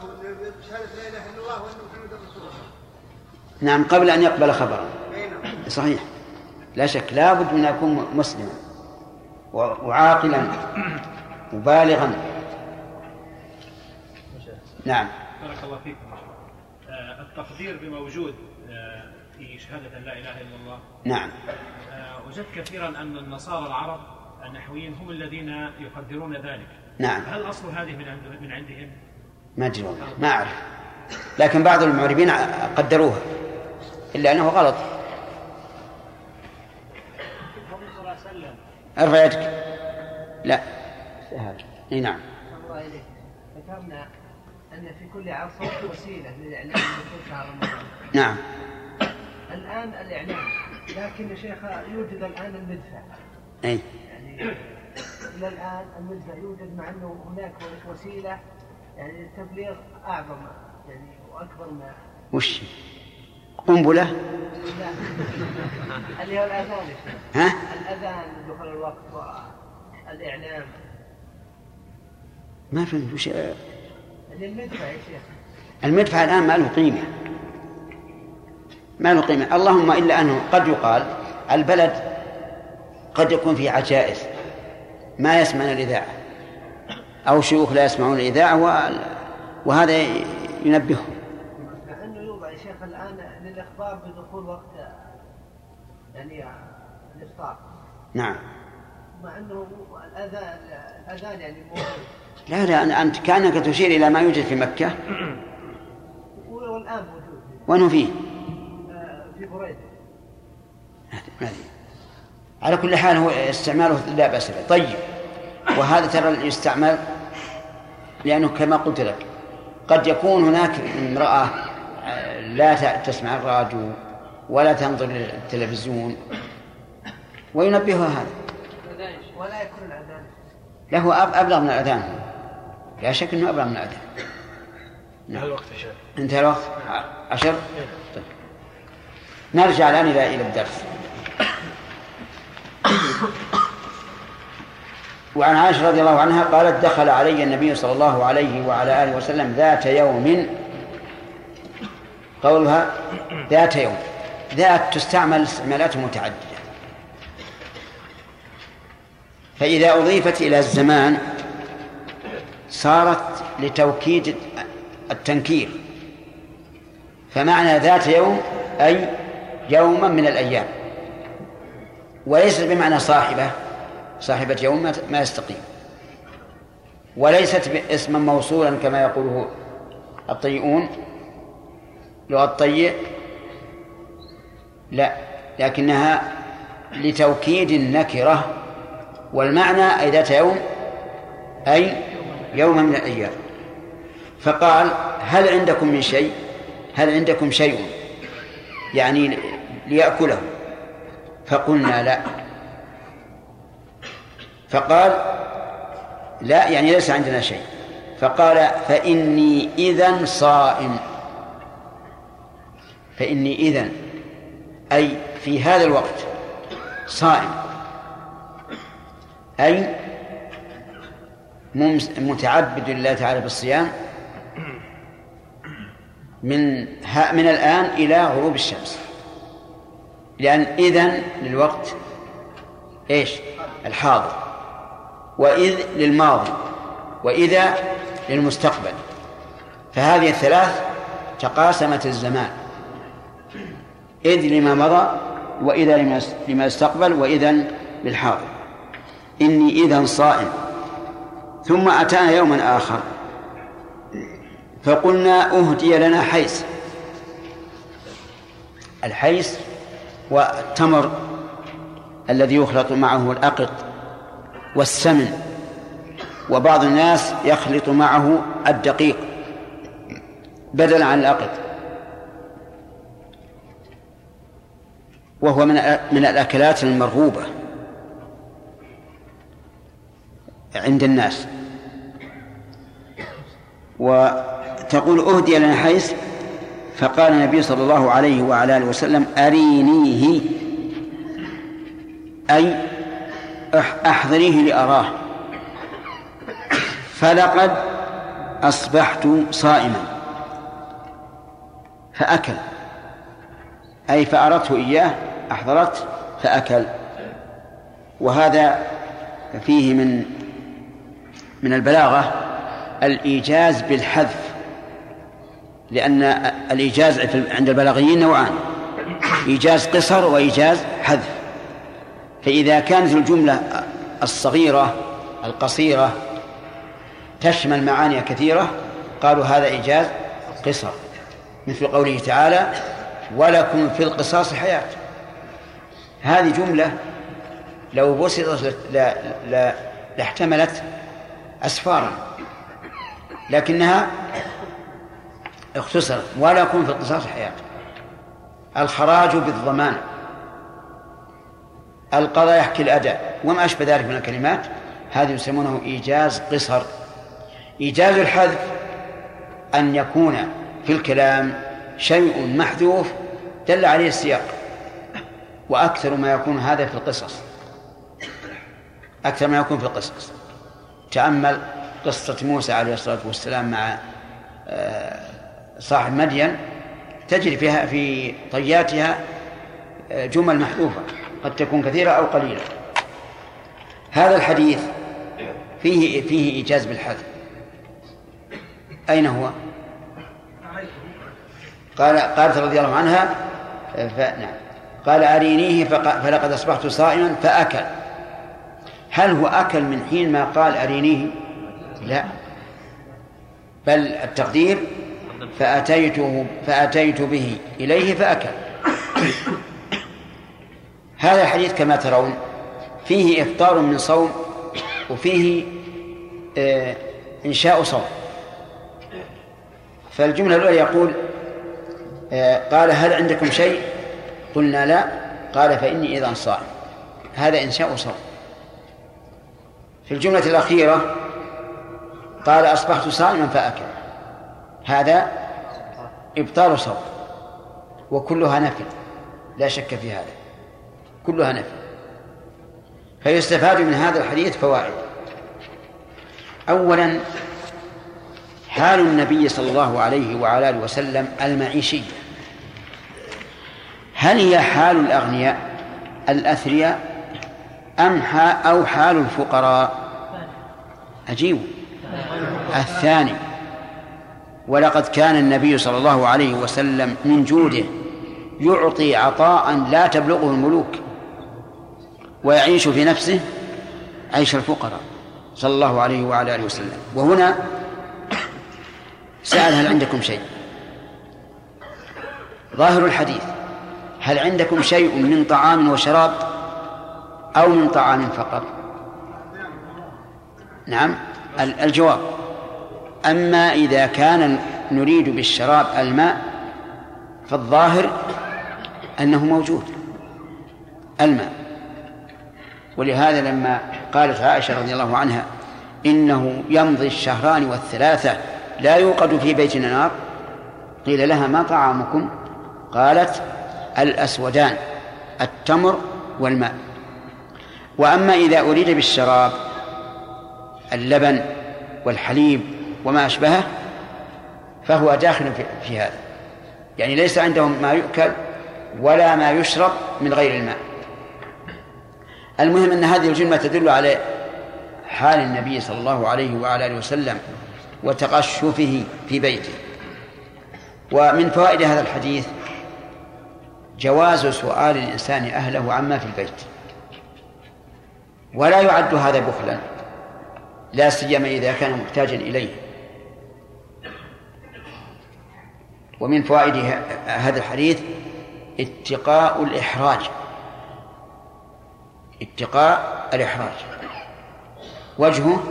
بشهاده لا إله إلا الله وأن محمد رسول الله. نعم قبل أن يقبل خبرا. صحيح. لا شك لابد من أن يكون مسلما وعاقلا وبالغا. نعم. بارك الله فيكم. آه، التقدير بموجود آه، في شهادة لا إله إلا الله. نعم. آه، وجدت كثيرا أن النصارى العرب النحويين هم الذين يقدرون ذلك. نعم. هل أصل هذه من عند من عندهم؟ ما أدري ما أعرف. لكن بعض المعربين قدروها. إلا أنه غلط. النبي صلى الله عليه وسلم أرفع يدك. لا. إي نعم. الله إليك. ذكرنا أن في كل عصر على رمضان. نعم. الآن الإعلام. لكن يا شيخ يوجد الآن المدفع. إي. يعني إلى الآن المدفع يوجد مع أنه هناك وسيلة يعني التبليغ أعظم يعني وأكبر ما. وش؟ قنبلة؟ اللي هو شيخ ها؟ الأذان دخول الوقت والإعلام. ما فهمت وش المدفع يا شيخ. المدفع الآن ما له قيمة. ما له قيمة. اللهم إلا أنه قد يقال البلد قد يكون فيه عجائز. ما يسمعون الإذاعة. أو شيوخ لا يسمعون الإذاعة وهذا ينبههم مع انه يوضع يا شيخ الان للاخبار بدخول وقت يعني الإفطار. نعم. مع إنه الاذان الاذان يعني موجود [coughs] لا لا أنت كأنك تشير إلى ما يوجد في مكة. والان موجود. وأنه فيه؟ آه، في بريدة. ما. على كل حال هو استعماله لا بأس به. طيب. وهذا ترى يستعمل لأنه كما قلت لك قد يكون هناك امرأة لا تسمع الراديو ولا تنظر للتلفزيون وينبهها هذا. ولا يكون الأذان. له أب- أبلغ من الأذان. لا شك أنه أبلغ من الأذان. انتهى الوقت يا شيخ؟ انتهى الوقت؟ ع- عشر؟ طيب. نرجع الآن إلى إلى الدرس. وعن عائشة رضي الله عنها قالت دخل علي النبي صلى الله عليه وعلى آله وسلم ذات يوم قولها ذات يوم ذات تستعمل استعمالات متعددة. فإذا أضيفت إلى الزمان صارت لتوكيد التنكير. فمعنى ذات يوم أي يوما من الأيام. وليست بمعنى صاحبة صاحبة يوم ما يستقيم. وليست اسما موصولا كما يقوله الطيئون الطيء لا لكنها لتوكيد النكرة والمعنى أي ذات يوم أي يوم من الأيام. فقال هل عندكم من شيء؟ هل عندكم شيء؟ يعني ليأكله. فقلنا لا. فقال لا يعني ليس عندنا شيء. فقال فإني إذا صائم. فإني إذا أي في هذا الوقت صائم. أي متعبد لله تعالى بالصيام من من الآن إلى غروب الشمس. لأن إذن للوقت إيش؟ الحاضر. وإذ للماضي. وإذا للمستقبل. فهذه الثلاث تقاسمت الزمان. إذ لما مضى وإذا لما استقبل وإذا للحاضر. إني إذا صائم. ثم أتانا يوما آخر. فقلنا أهدي لنا حيس الحيس والتمر الذي يخلط معه الأقط والسمن. وبعض الناس يخلط معه الدقيق بدلا عن الأقط. وهو من من الأكلات المرغوبة عند الناس. وتقول أهدي لنا حيث فقال النبي صلى الله عليه وعلى آله وسلم أرينيه أي أحضريه لأراه. فلقد أصبحت صائما. فأكل أي فأردته إياه أحضرت فأكل. وهذا فيه من من البلاغة الإيجاز بالحذف لأن الإيجاز عند البلاغيين نوعان إيجاز قصر وإيجاز حذف. فإذا كانت الجملة الصغيرة القصيرة تشمل معاني كثيرة قالوا هذا إيجاز قصر. مثل قوله تعالى ولكم في القصاص حياة. هذه جملة لو بسطت لاحتملت أسفارا لكنها اختصرت ولكم في القصاص حياة الخراج بالضمان القضاء يحكي الأداء وما أشبه ذلك من الكلمات. هذا يسمونه إيجاز قصر. إيجاز الحذف أن يكون في الكلام شيء محذوف دل عليه السياق. وأكثر ما يكون هذا في القصص. أكثر ما يكون في القصص. تأمل قصة موسى عليه الصلاة والسلام مع آه، صاحب مدين. تجري فيها في طياتها آه، جمل محذوفة. قد تكون كثيرة أو قليلة. هذا الحديث فيه فيه إيجاز بالحذف. أين هو؟ قال قالت رضي الله عنها فنعم قال أرينيه فلقد أصبحت صائما فأكل. هل هو أكل من حين ما قال أرينيه؟ لا. بل التقدير فأتيته فأتيت به إليه فأكل. هذا الحديث كما ترون فيه إفطار من صوم وفيه آه إنشاء صوم. فالجملة الأولى يقول آه قال هل عندكم شيء؟ قلنا لا قال فإني إذا صائم هذا إنشاء صوم في الجملة الأخيرة قال أصبحت صائما فأكل. هذا إبطال صوم. وكلها نفي لا شك في هذا. كلها نفي فيستفاد من هذا الحديث فوائد. أولا حال النبي صلى الله عليه وعلى آله وسلم المعيشية هل هي حال الأغنياء الأثرياء أم أو حال الفقراء؟ عجيب الثاني ولقد كان النبي صلى الله عليه وسلم من جوده يعطي عطاء لا تبلغه الملوك ويعيش في نفسه عيش الفقراء صلى الله عليه وعلى آله وسلم. وهنا سأل هل عندكم شيء؟ ظاهر الحديث. هل عندكم شيء من طعام وشراب أو من طعام فقط؟ نعم الجواب. أما إذا كان نريد بالشراب الماء فالظاهر أنه موجود الماء. ولهذا لما قالت عائشة رضي الله عنها إنه يمضي الشهران والثلاثة لا يوقد في بيتنا نار قيل لها ما طعامكم؟ قالت الأسودان التمر والماء. وأما إذا أريد بالشراب اللبن والحليب وما أشبهه فهو داخل في هذا. يعني ليس عندهم ما يؤكل ولا ما يشرب من غير الماء. المهم أن هذه الجملة تدل على حال النبي صلى الله عليه وعلى آله وسلم وتقشفه في بيته. ومن فوائد هذا الحديث جواز سؤال الإنسان أهله عما في البيت. ولا يعد هذا بخلا لا سيما إذا كان محتاجا إليه. ومن فوائد هذا الحديث اتقاء الإحراج. اتقاء الإحراج. وجهه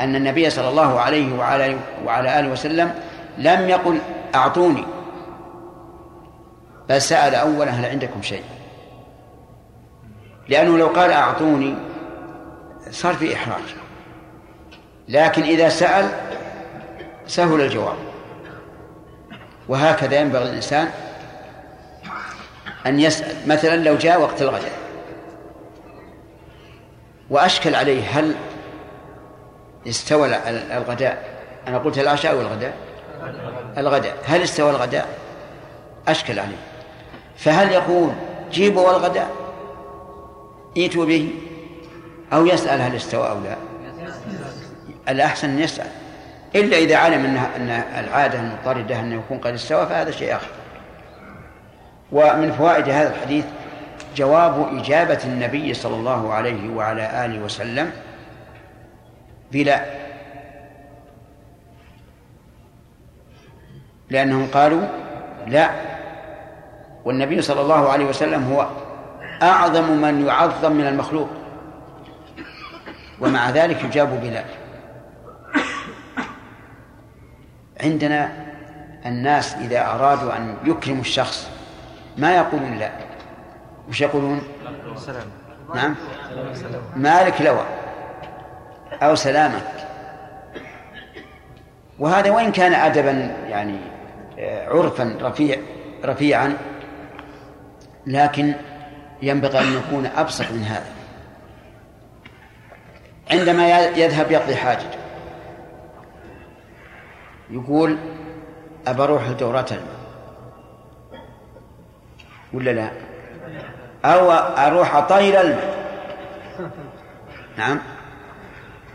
أن النبي صلى الله عليه وعلى وعلى آله وسلم لم يقل أعطوني بل سأل أولا هل عندكم شيء؟ لأنه لو قال أعطوني صار في إحراج. لكن إذا سأل سهل الجواب. وهكذا ينبغي الإنسان أن يسأل. مثلا لو جاء وقت الغداء وأشكل عليه هل استوى الغداء. أنا قلت العشاء والغداء. الغداء. هل استوى الغداء؟ أشكل عليه. فهل يقول جيبوا الغداء ائتوا به أو يسأل هل استوى أو لا؟ الأحسن أن يسأل. إلا إذا علم أن أن العادة المضطردة أنه يكون قد استوى فهذا شيء آخر. ومن فوائد هذا الحديث جواب إجابة النبي صلى الله عليه وعلى آله وسلم بلا. لأنهم قالوا لا. والنبي صلى الله عليه وسلم هو أعظم من يعظم من المخلوق. ومع ذلك يجاب بلا عندنا الناس إذا أرادوا أن يكرموا الشخص ما يقولون لا. وش يقولون؟ نعم. مالك لوى أو سلامك. وهذا وإن كان أدبا يعني آه، عرفا رفيع رفيعا لكن ينبغي أن يكون أبسط من هذا. عندما يذهب يقضي حاجته يقول أبى أروح دورة ولا لا؟ أو أروح أطير الماء. نعم.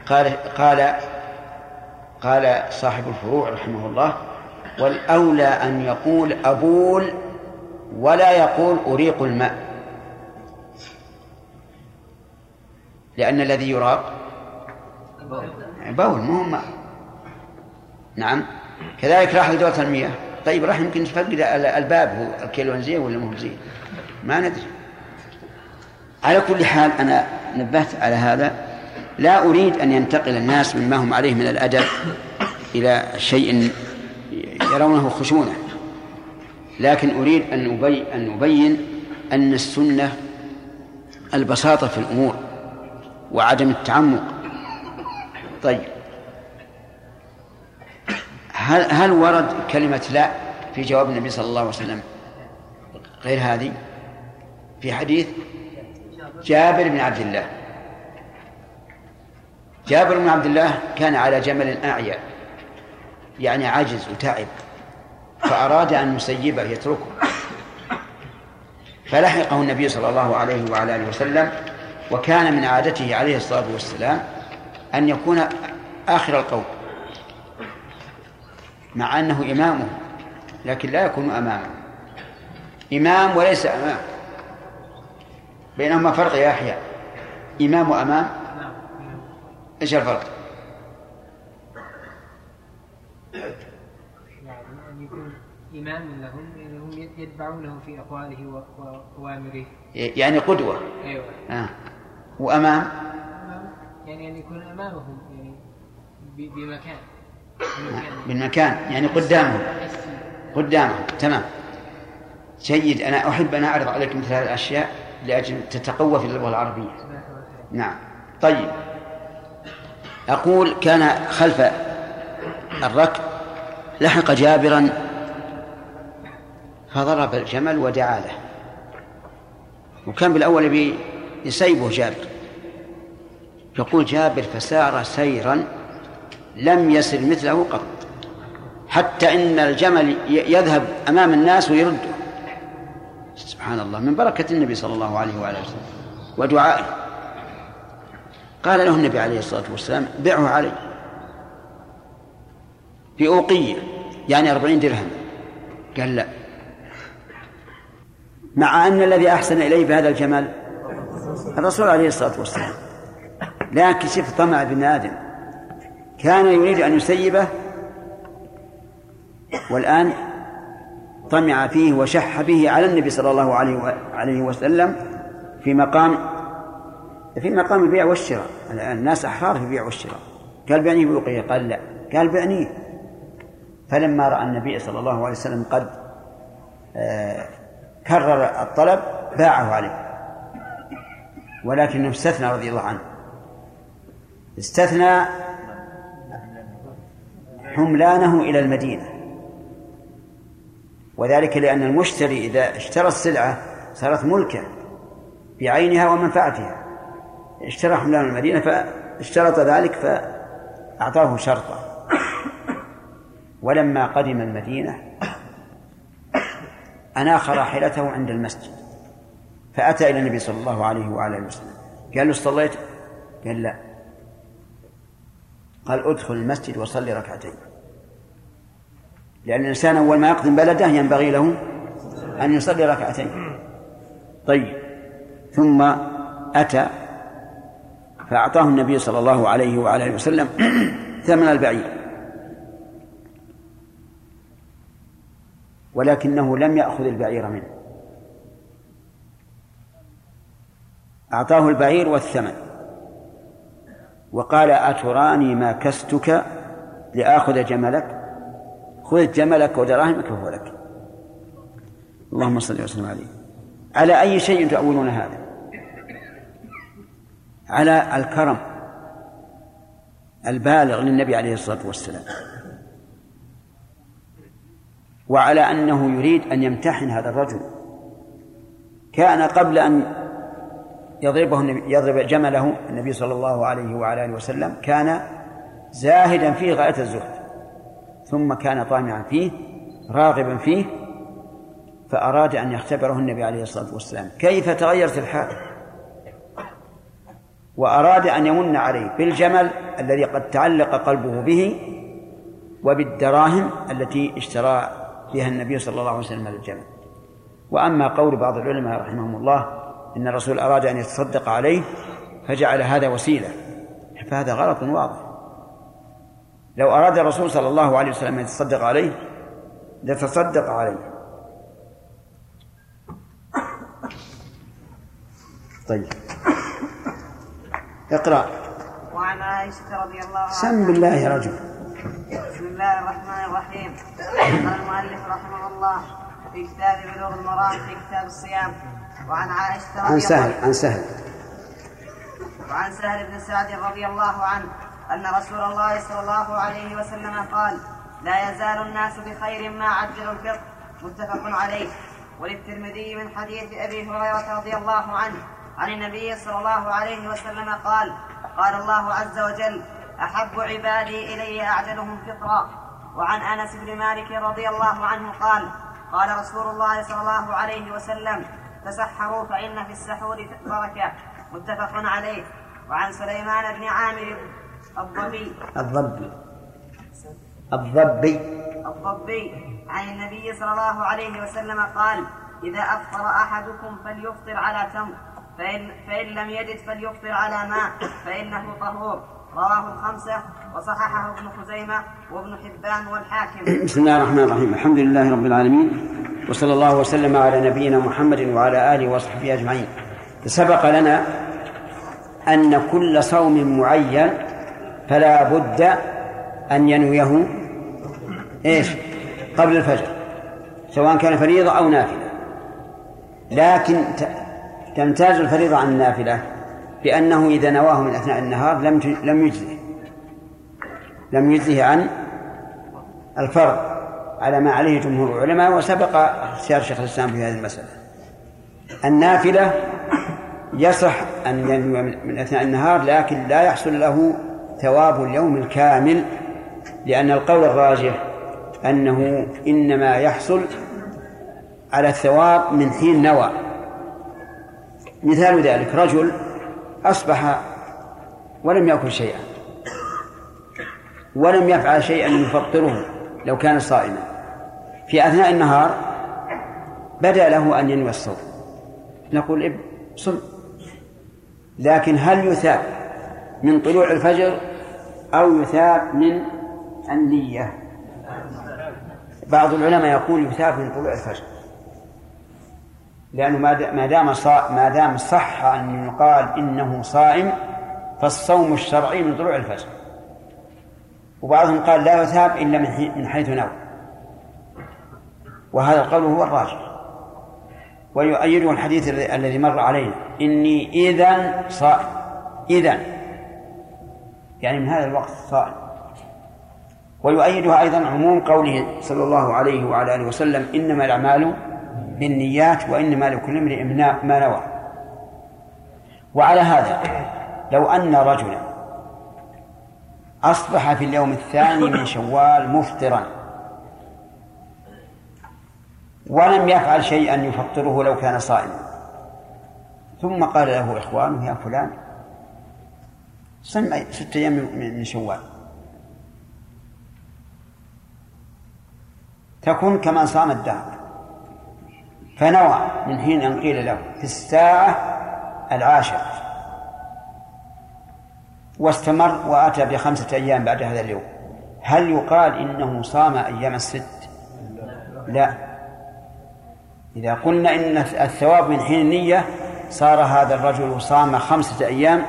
قال قال قال صاحب الفروع رحمه الله والأولى أن يقول أبول ولا يقول أريق الماء. لأن الذي يراق بول مو ماء نعم. كذلك راح لدورة المياه طيب راح يمكن تفقد الباب هو الكيلون زين ولا مو زين ما ندري. على كل حال أنا نبهت على هذا. لا أريد أن ينتقل الناس مما هم عليه من الأدب إلى شيء يرونه خشونة. لكن أريد أن أبين أن أبين أن السنة البساطة في الأمور وعدم التعمق. طيب. هل هل ورد كلمة لا في جواب النبي صلى الله عليه وسلم غير هذه؟ في حديث جابر بن عبد الله. جابر بن عبد الله كان على جمل أعيا يعني عجز وتعب فأراد أن يسيبه يتركه. فلحقه النبي صلى الله عليه وعلى آله وسلم وكان من عادته عليه الصلاة والسلام أن يكون آخر القوم مع أنه إمامه لكن لا يكون أمامه. إمام وليس أمام بينهما فرق يا أحياء إمام وأمام؟ إيش الفرق؟ إمام لهم يعني هم يتبعونه في أقواله وأوامره يعني قدوة. أيوة. آه. وأمام؟ يعني أن يكون أمامهم يعني بمكان. بالمكان يعني قدامهم. قدامهم. تمام. جيد أنا أحب أن أعرض عليك مثل هذه الأشياء لأجل تتقوى في اللغة العربية. نعم. طيب. أقول كان خلف الركب لحق جابرا فضرب الجمل ودعا له. وكان بالأول يسيبه جابر يقول جابر فسار سيرا لم يسر مثله قط. حتى إن الجمل يذهب أمام الناس ويرده. سبحان الله من بركة النبي صلى الله عليه وآله وسلم ودعائه. قال له النبي عليه الصلاة والسلام بيعه علي. بأوقية يعني أربعين درهم. قال لا. مع أن الذي أحسن إليه بهذا الجمال الرسول عليه الصلاة والسلام. لكن شوف طمع ابن آدم. كان يريد أن يسيبه والآن طمع فيه وشح به على النبي صلى الله عليه وسلم في مقام في مقام البيع والشراء. الناس أحرار في البيع والشراء. قال بعني بوقية قال لا. قال بعني. فلما رأى النبي صلى الله عليه وسلم قد آه، كرر الطلب باعه عليه. ولكنه استثنى رضي الله عنه. استثنى حملانه إلى المدينة. وذلك لأن المشتري إذا اشترى السلعة صارت ملكه بعينها ومنفعتها. اشترى حملان المدينة فاشترط ذلك فأعطاه شرطا. ولما قدم المدينة أناخ راحلته عند المسجد. فأتى إلى النبي صلى الله عليه وعلى آله وسلم. قال له صليت؟ قال لا. قال ادخل المسجد وصلي ركعتين. لأن الإنسان أول ما يقدم بلده ينبغي له أن يصلي ركعتين. طيب. ثم أتى فأعطاه النبي صلى الله عليه وعلى وسلم [clears throat] ثمن البعير. ولكنه لم يأخذ البعير منه. أعطاه البعير والثمن. وقال أتراني ما كستك لآخذ جملك؟ خذ جملك ودراهمك فهو لك. اللهم صل وسلم عليه. على أي شيء تؤولون هذا؟ على الكرم البالغ للنبي عليه الصلاة والسلام. وعلى أنه يريد أن يمتحن هذا الرجل. كان قبل أن يضربه يضرب جمله النبي صلى الله عليه وعلى آله وسلم كان زاهدا فيه غاية الزهد. ثم كان طامعا فيه راغبا فيه فأراد أن يختبره النبي عليه الصلاة والسلام. كيف تغيرت الحال؟ وأراد أن يمن عليه بالجمل الذي قد تعلق قلبه به وبالدراهم التي اشترى بها النبي صلى الله عليه وسلم الجمل وأما قول بعض العلماء رحمهم الله إن الرسول أراد أن يتصدق عليه فجعل هذا وسيلة. فهذا غلط واضح. لو أراد الرسول صلى الله عليه وسلم أن يتصدق عليه لتصدق عليه. طيب. اقرأ. وعن عائشة رضي الله عنها. سم بالله يا رجل. بسم الله الرحمن الرحيم. قال المؤلف رحمه الله في كتاب بلوغ المرام في كتاب الصيام. وعن عائشة رضي عن سهل عن سهل. وعن سهل بن سعد رضي الله عنه أن رسول الله صلى الله عليه وسلم قال لا يزال الناس بخير ما عجلوا الفطر متفق عليه. وللترمذي من حديث أبي هريرة رضي الله عنه عن النبي صلى الله عليه وسلم قال قال الله عز وجل أحب عبادي إلي أعجلهم فطرا وعن أنس بن مالك رضي الله عنه قال قال رسول الله صلى الله عليه وسلم تسحروا فإن في السحور بركة. متفق عليه. وعن سليمان بن عامر الضبي. الضبي. الضبي. الضبي. عن النبي صلى الله عليه وسلم قال إذا أفطر أحدكم فليفطر على تمر. فإن, فإن لم يجد فليفطر على ماء. فإنه طهور. رواه الخمسة وصححه ابن خزيمة وابن حبان والحاكم. [clears throat] بسم الله الرحمن الرحيم. الحمد لله رب العالمين وصلى الله وسلم على نبينا محمد وعلى آله وصحبه أجمعين. سبق لنا أن كل صوم معين فلا بد أن ينويه إيش؟ قبل الفجر سواء كان فريضة أو نافلة. لكن تمتاز الفريضة عن النافلة؟ بأنه إذا نواه من أثناء النهار لم لم يجزه. لم يجزه عن الفرض على ما عليه جمهور العلماء وسبق اختيار شيخ الإسلام في هذه المسألة. النافلة يصح أن ينوي من أثناء النهار لكن لا يحصل له ثواب اليوم الكامل لأن القول الراجح أنه إنما يحصل على الثواب من حين نوى. مثال ذلك رجل أصبح ولم يأكل شيئا ولم يفعل شيئا يفطره لو كان صائما. في أثناء النهار بدأ له أن ينوي الصوم. نقول إب صم. لكن هل يثاب من طلوع الفجر أو يثاب من النية؟ بعض العلماء يقول يثاب من طلوع الفجر. لأنه ما دام ما دام صح أن يقال إنه صائم فالصوم الشرعي من طلوع الفجر. وبعضهم قال لا يثاب إلا من حيث نوى. وهذا القول هو الراجح. ويؤيده الحديث الذي مر علينا. إني إذا صائم. إذا يعني من هذا الوقت صائم. ويؤيدها أيضا عموم قوله صلى الله عليه وعلى آله وسلم إنما الأعمال بالنيات وإنما لكل امرئ ما نوى. وعلى هذا لو أن رجلا أصبح في اليوم الثاني من شوال مفطرا ولم يفعل شيئا يفطره لو كان صائما ثم قال له إخوانه يا فلان صم ستة أيام من شوال. تكون كما صام الدهر. فنوى من حين أن قيل له في الساعة العاشرة واستمر وأتى بخمسة أيام بعد هذا اليوم. هل يقال إنه صام أيام الست؟ لا. إذا قلنا إن الثواب من حين النية صار هذا الرجل صام خمسة أيام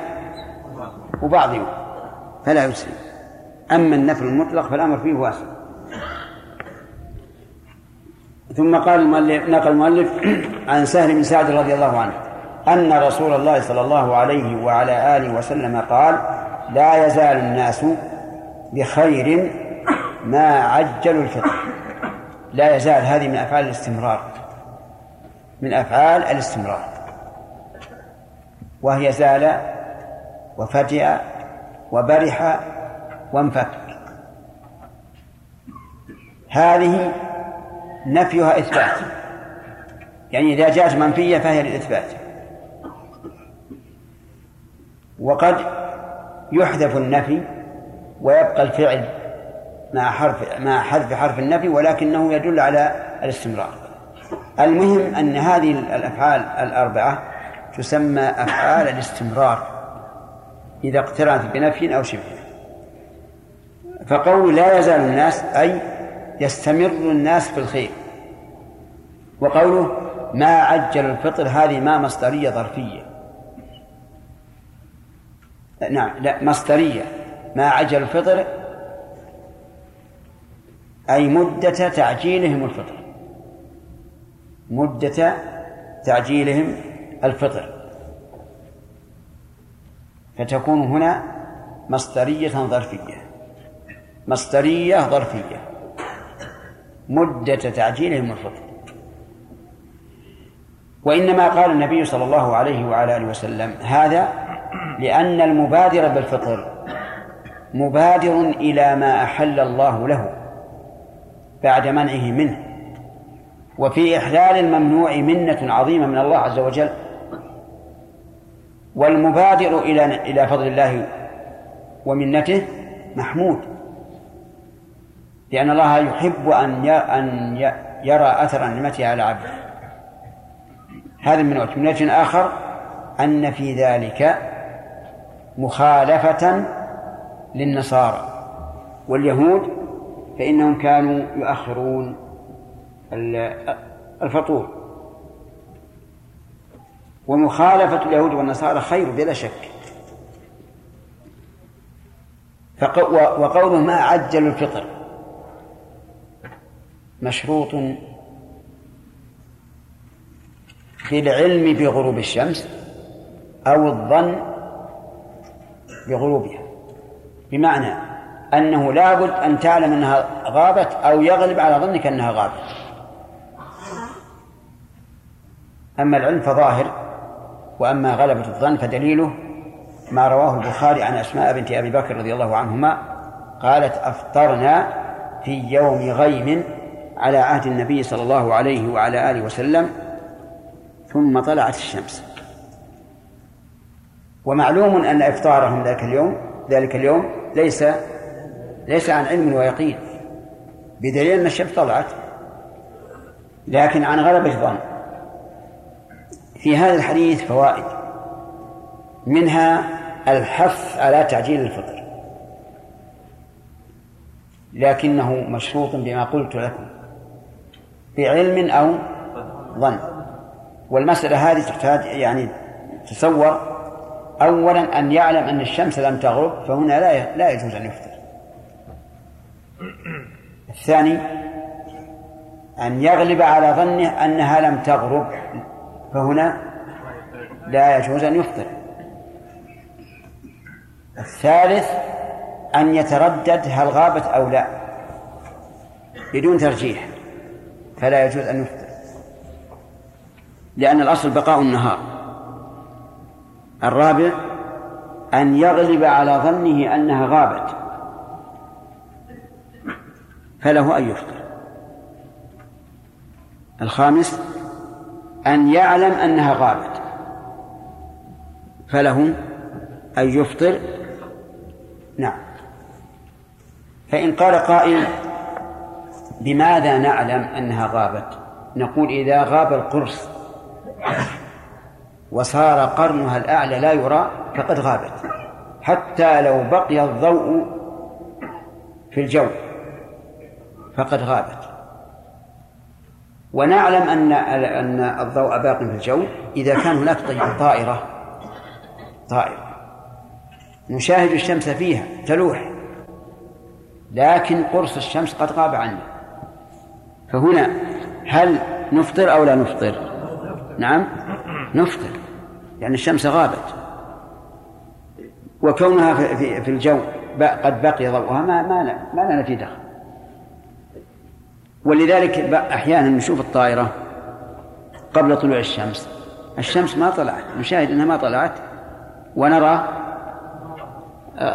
وبعض يوم فلا يسلم. أما النفل المطلق فالأمر فيه واسع ثم قال المؤلف نقل المؤلف [clears throat] عن سهل بن سعد رضي الله عنه أن رسول الله صلى الله عليه وعلى آله وسلم قال لا يزال الناس بخير ما عجلوا الفطر لا يزال هذه من أفعال الاستمرار. من أفعال الاستمرار. وهي زال وفجأ وبرح وانفك. هذه نفيها إثبات. يعني إذا جاءت منفية فهي للإثبات. وقد يحذف النفي ويبقى الفعل مع حرف مع حذف حرف النفي ولكنه يدل على الاستمرار. المهم أن هذه الأفعال الأربعة تسمى أفعال الاستمرار إذا اقترنت بنفي أو شبه. فقول لا يزال الناس أي يستمر الناس في الخير. وقوله ما عجل الفطر هذه ما مصدرية ظرفية. نعم لا مصدرية. ما عجل الفطر أي مدة تعجيلهم الفطر. مدة تعجيلهم الفطر. فتكون هنا مصدرية ظرفية. مصدرية ظرفية. مدة تعجيلهم الفطر وإنما قال النبي صلى الله عليه وعلى آله وسلم هذا لأن المبادر بالفطر مبادر إلى ما أحل الله له بعد منعه منه وفي إحلال الممنوع منة عظيمة من الله عز وجل. والمبادر إلى إلى فضل الله ومنته محمود. لأن الله يحب أن أن يرى أثر نعمته على عبده. هذا من وجه. من وجه آخر أن في ذلك مخالفة للنصارى واليهود فإنهم كانوا يؤخرون الفطور. ومخالفة اليهود والنصارى خير بلا شك. وقوله ما عجل الفطر. مشروط بالعلم بغروب الشمس أو الظن بغروبها. بمعنى أنه لابد أن تعلم أنها غابت أو يغلب على ظنك أنها غابت. أما العلم فظاهر وأما غلبة الظن فدليله ما رواه البخاري عن أسماء بنت أبي بكر رضي الله عنهما قالت أفطرنا في يوم غيم على عهد النبي صلى الله عليه وعلى آله وسلم ثم طلعت الشمس. ومعلوم أن إفطارهم ذلك اليوم ذلك اليوم ليس ليس عن علم ويقين بدليل أن الشمس طلعت. لكن عن غلبة ظن في هذا الحديث فوائد. منها الحث على تعجيل الفطر. لكنه مشروط بما قلت لكم. بعلم أو ظن. والمسألة هذه تحتاج يعني تصور أولا أن يعلم أن الشمس لم تغرب فهنا لا لا يجوز أن يفطر. الثاني أن يغلب على ظنه أنها لم تغرب فهنا لا يجوز أن يفطر. الثالث أن يتردد هل غابت أو لا بدون ترجيح. فلا يجوز أن يفطر. لأن الأصل بقاء النهار. الرابع أن يغلب على ظنه أنها غابت. فله أن يفطر. الخامس أن يعلم أنها غابت. فله أن يفطر. نعم. فإن قال قائل بماذا نعلم أنها غابت؟ نقول إذا غاب القرص وصار قرنها الأعلى لا يرى فقد غابت. حتى لو بقي الضوء في الجو فقد غابت. ونعلم أن أن الضوء باق في الجو. إذا كان هناك طائرة. طائرة. نشاهد الشمس فيها تلوح. لكن قرص الشمس قد غاب عنا فهنا هل نفطر أو لا نفطر؟ نعم نفطر لأن الشمس غابت. وكونها في, في الجو قد بقي ضوءها ما ما ما لنا في دخل. ولذلك أحيانا نشوف الطائرة قبل طلوع الشمس. الشمس ما طلعت نشاهد أنها ما طلعت ونرى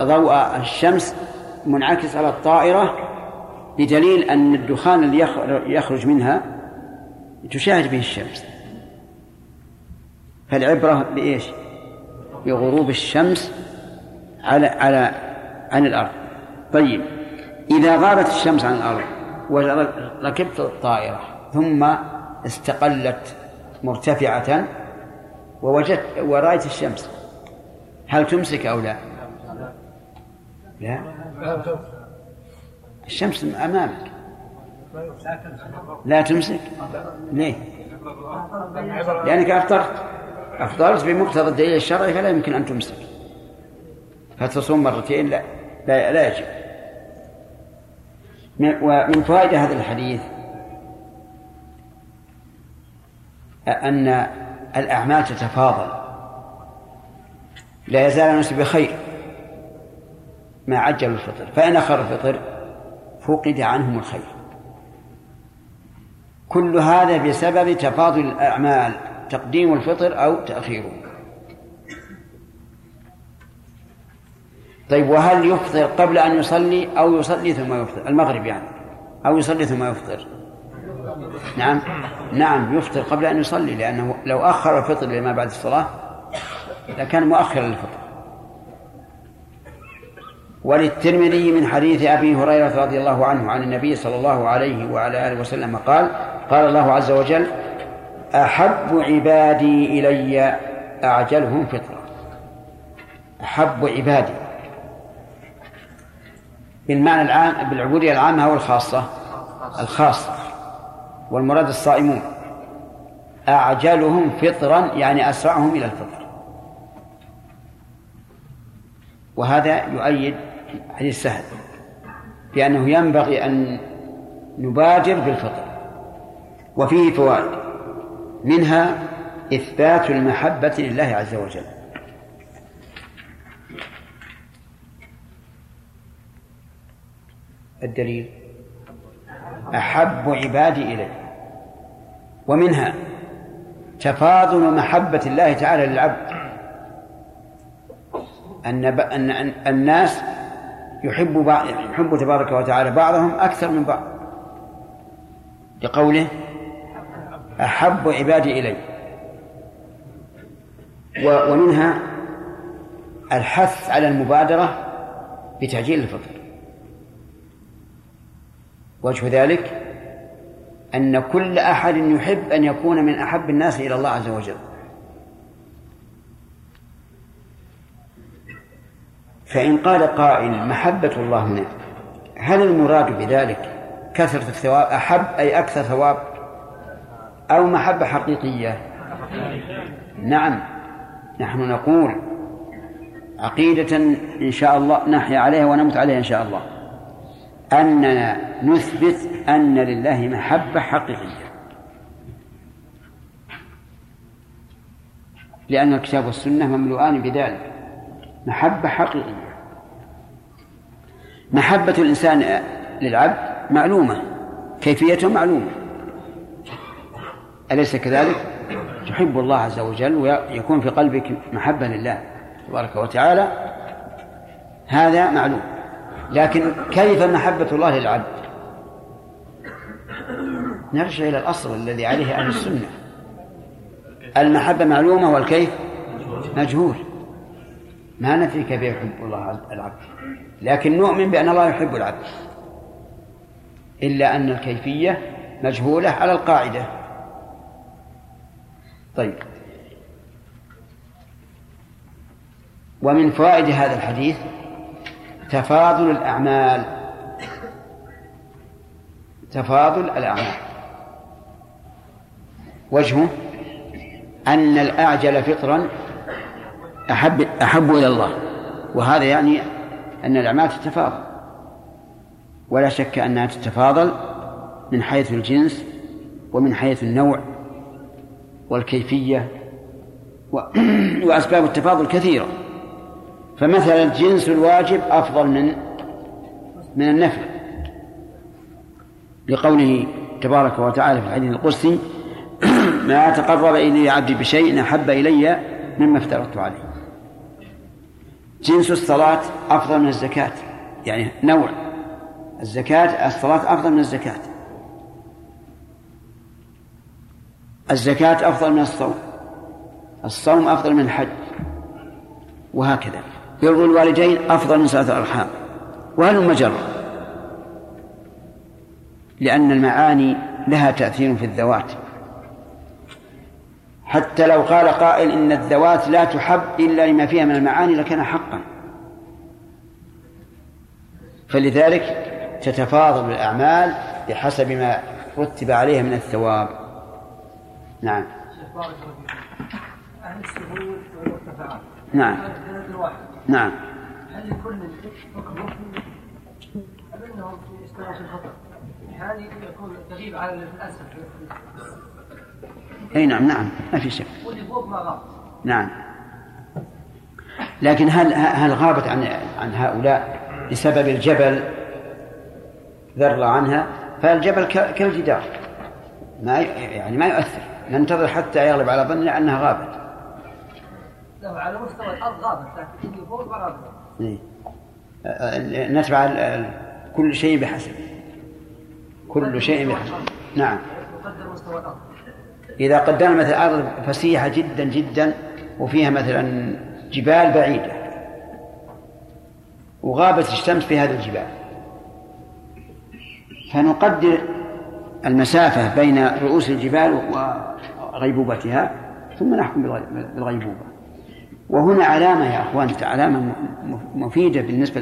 ضوء الشمس منعكس على الطائرة بدليل أن الدخان الذي يخرج منها تشاهد به الشمس فالعبرة بإيش؟ بغروب الشمس على على عن الأرض طيب إذا غابت الشمس عن الأرض وركبت الطائرة ثم استقلت مرتفعة ووجدت ورأيت الشمس هل تمسك أو لا؟ لا الشمس أمامك. لا تمسك. ليه؟ لأنك أفطرت. أفطرت بمقتضى الدليل الشرعي فلا يمكن أن تمسك. فتصوم مرتين لا. لا, لا يجب. ومن فوائد هذا الحديث أن الأعمال تتفاضل. لا يزال الناس بخير ما عجلوا الفطر. فإن أخر الفطر فقد عنهم الخير. كل هذا بسبب تفاضل الأعمال تقديم الفطر أو تأخيره. طيب وهل يفطر قبل أن يصلي أو يصلي ثم يفطر؟ المغرب يعني. أو يصلي ثم يفطر. نعم. نعم يفطر قبل أن يصلي لأنه لو أخر الفطر لما بعد الصلاة لكان مؤخرا للفطر. وللترمذي من حديث أبي هريرة رضي الله عنه عن النبي صلى الله عليه وعلى آله وسلم قال قال الله عز وجل أحب عبادي إلي أعجلهم فطرة. أحب عبادي. بالمعنى العام بالعبودية العامة أو الخاصة الخاصة والمراد الصائمون. أعجلهم فطرا يعني أسرعهم إلى الفطر. وهذا يؤيد حديث سهل. بأنه ينبغي أن نبادر بالفطر وفيه فوائد. منها إثبات المحبة لله عز وجل. الدليل أحب عبادي إلي. ومنها تفاضل محبة الله تعالى للعبد. أن أن الناس يحب بعض يحب تبارك وتعالى بعضهم أكثر من بعض. لقوله أحب عبادي إلي. ومنها الحث على المبادرة بتعجيل الفطر وجه ذلك أن كل أحد يحب أن يكون من أحب الناس إلى الله عز وجل. فإن قال قائل محبة الله هنا هل المراد بذلك كثرة الثواب أحب أي أكثر ثواب أو محبة حقيقية؟ نعم نحن نقول عقيدة إن شاء الله نحيا عليها ونموت عليها إن شاء الله. أننا نثبت أن لله محبة حقيقية. لأن الكتاب والسنة مملوءان بذلك. محبة حقيقية. محبة الإنسان للعبد معلومة كيفيته معلومة. أليس كذلك؟ تحب الله عز وجل ويكون في قلبك محبة لله تبارك وتعالى هذا معلوم. لكن كيف محبة الله للعبد؟ نرجع إلى الأصل الذي عليه أهل السنة. المحبة معلومة والكيف؟ مجهول. ما نفي كيف يحب الله العبد. لكن نؤمن بأن الله يحب العبد. إلا أن الكيفية مجهولة على القاعدة. طيب. ومن فوائد هذا الحديث تفاضل الأعمال. تفاضل الأعمال. وجهه أن الأعجل فطرا أحب أحب إلى الله. وهذا يعني أن الأعمال تتفاضل. ولا شك أنها تتفاضل من حيث الجنس ومن حيث النوع والكيفية [clears throat] وأسباب التفاضل كثيرة. فمثلا جنس الواجب أفضل من من النفل. لقوله تبارك وتعالى في الحديث القدسي [clears throat] ما تقرب إلي عبدي بشيء أحب إلي مما افترضت عليه. جنس الصلاة أفضل من الزكاة. يعني نوع. الزكاة الصلاة أفضل من الزكاة. الزكاة أفضل من الصوم. الصوم أفضل من الحج. وهكذا. بر الوالدين أفضل من صلاة الأرحام. وهل مجرة لأن المعاني لها تأثير في الذوات. حتى لو قال قائل إن الذوات لا تحب إلا لما فيها من المعاني لكان حقا. فلذلك تتفاضل الأعمال بحسب ما رتب عليها من الثواب. نعم. أهل السهول والمرتفعات نعم. نعم. هل لكل حكم أم أنهم في استواء الخطر؟ هذه يكون تغيب على الأسف؟ اي نعم نعم. ما في شك. واللي فوق ما نعم. لكن هل هل غابت عن عن هؤلاء بسبب الجبل؟ ذر عنها. فالجبل كالجدار. ما يعني ما يؤثر. ننتظر حتى يغلب على ظننا أنها غابت. على مستوى الأرض غابت لكن اللي فوق ما غابت نتبع كل شيء بحسب. كل شيء بحسب. نعم. مستوى الأرض إذا قدرنا مثلا أرض فسيحة جدا جدا وفيها مثلا جبال بعيدة وغابت الشمس في هذه الجبال. فنقدر المسافة بين رؤوس الجبال وغيبوبتها ثم نحكم بالغي- بالغيبوبة. وهنا علامة يا أخوان علامة مفيدة بالنسبة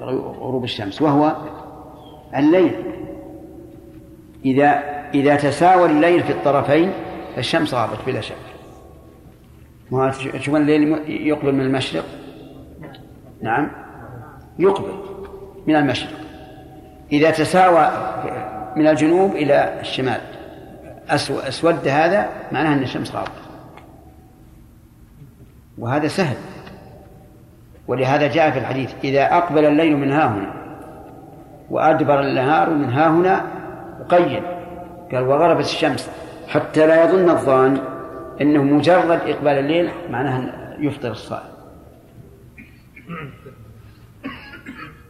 لغروب الشمس وهو الليل. إذا إذا تساوى الليل في الطرفين فالشمس غابت بلا شك. ما شوف الليل؟ يقبل من المشرق؟ نعم. يقبل من المشرق. إذا تساوى من الجنوب إلى الشمال. أسو- أسود هذا معناه أن الشمس غابت. وهذا سهل. ولهذا جاء في الحديث إذا أقبل الليل من ها هنا وأدبر النهار من ها هنا قيد. قال وغربت الشمس. حتى لا يظن الظان إنه مجرد إقبال الليل معناه أن يفطر الصائم.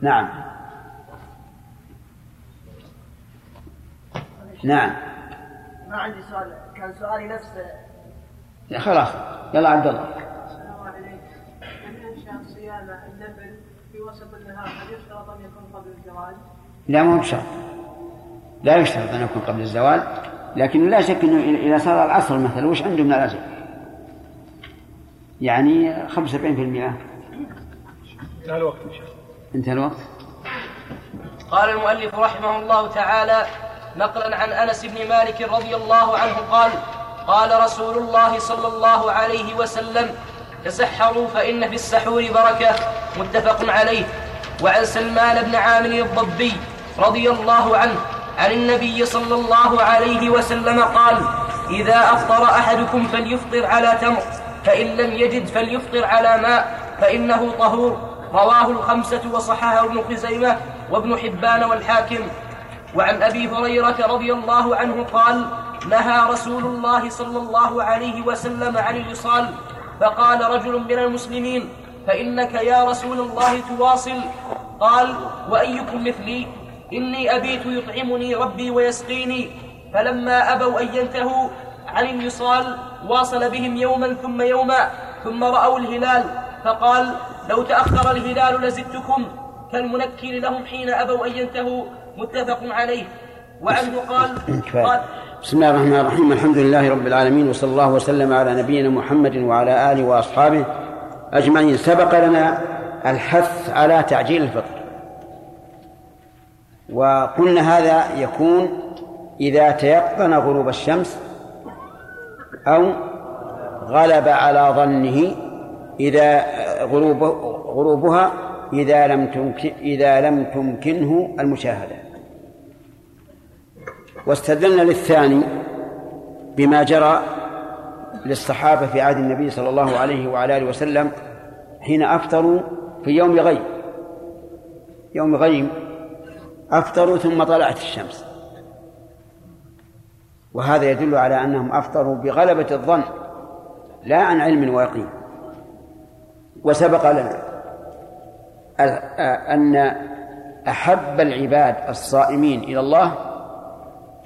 نعم. نعم. ما عندي سؤال. كان سؤالي نفس يا خلاص. يلا عبد الله. السلام عليكم. من أنشأ صيام النفل في وسط النهار؟ هل يشترط أن يكون قبل الزواج؟ لا مو بشرط. لا يشترط أن يكون قبل الزوال لكن لا شك إنه إذا صار العصر مثلا وش عنده من الاجر؟ يعني 75% انتهى الوقت إن شاء الله. انتهى الوقت. قال المؤلف رحمه الله تعالى نقلا عن أنس بن مالك رضي الله عنه قال قال رسول الله صلى الله عليه وسلم تسحروا فإن في السحور بركة. متفق عليه. وعن سلمان بن عامر الضبي رضي الله عنه عن النبي صلى الله عليه وسلم قال إذا أفطر أحدكم فليفطر على تمر فإن لم يجد فليفطر على ماء فإنه طهور. رواه الخمسة وصححه ابن خزيمة وابن حبان والحاكم. وعن أبي هريرة رضي الله عنه قال نهى رسول الله صلى الله عليه وسلم عن الوصال فقال رجل من المسلمين فإنك يا رسول الله تواصل. قال وأيكم مثلي؟ إني أبيت يطعمني ربي ويسقيني. فلما أبوا أن ينتهوا عن الوصال واصل بهم يوما ثم يوما ثم رأوا الهلال فقال لو تأخر الهلال لزدتكم. كالمنكر لهم حين أبوا أن ينتهوا متفق عليه. وعنه قال. قال بسم الله الرحمن الرحيم. الحمد لله رب العالمين وصلى الله وسلم على نبينا محمد وعلى آله وأصحابه أجمعين. سبق لنا الحث على تعجيل الفطر وقلنا هذا يكون إذا تيقن غروب الشمس أو غلب على ظنه إذا غروب غروبها إذا لم تمكن إذا لم تمكنه المشاهدة. واستدلنا للثاني بما جرى للصحابة في عهد النبي صلى الله عليه وعلى آله وسلم حين أفطروا في يوم غيم يوم غيم أفطروا ثم طلعت الشمس. وهذا يدل على أنهم أفطروا بغلبة الظن لا عن علم ويقين. وسبق لنا أن أحب العباد الصائمين إلى الله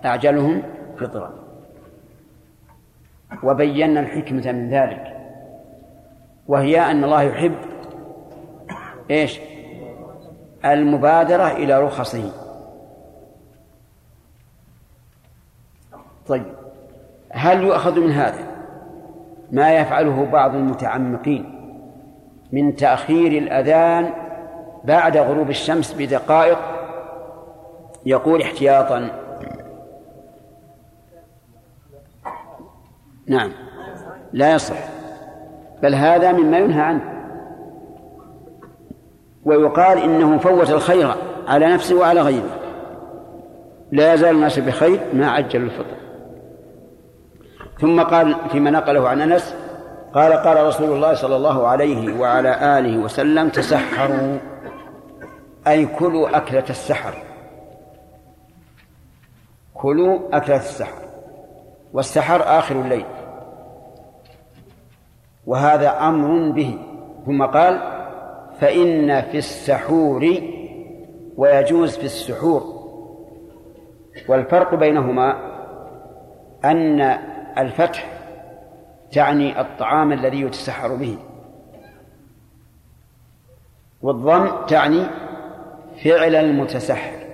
أعجلهم فطرا وبينا الحكمة من ذلك وهي أن الله يحب إيش؟ المبادرة إلى رخصه طيب هل يؤخذ من هذا ما يفعله بعض المتعمقين من تأخير الأذان بعد غروب الشمس بدقائق؟ يقول احتياطا. نعم لا يصح. بل هذا مما ينهى عنه. ويقال إنه فوت الخير على نفسه وعلى غيره. لا يزال الناس بخير ما عجلوا الفطر. ثم قال فيما نقله عن أنس قال قال رسول الله صلى الله عليه وعلى آله وسلم تسحروا أي كلوا أكلة السحر. كلوا أكلة السحر. والسحر آخر الليل. وهذا أمر به. ثم قال فإن في السحور ويجوز في السحور. والفرق بينهما أن الفتح تعني الطعام الذي يتسحر به والضم تعني فعل المتسحر.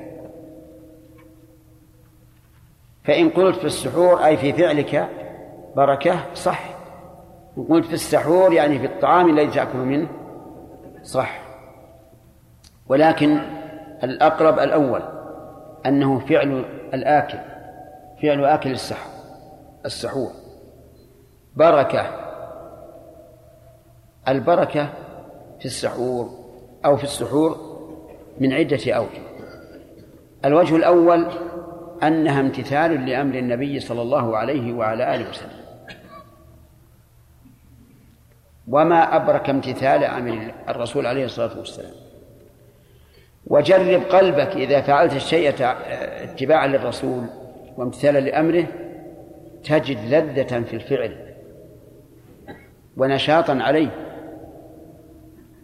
فإن قلت في السحور أي في فعلك بركة صح. إن قلت في السحور يعني في الطعام الذي تأكل منه صح. ولكن الأقرب الأول أنه فعل الآكل فعل آكل السحر السحور. بركة البركة في السحور أو في السحور من عدة أوجه. الوجه الأول أنها امتثال لأمر النبي صلى الله عليه وعلى آله وسلم. وما أبرك امتثال أمر الرسول عليه الصلاة والسلام. وجرب قلبك إذا فعلت الشيء اتباعا للرسول وامتثالا لأمره تجد لذة في الفعل ونشاطا عليه.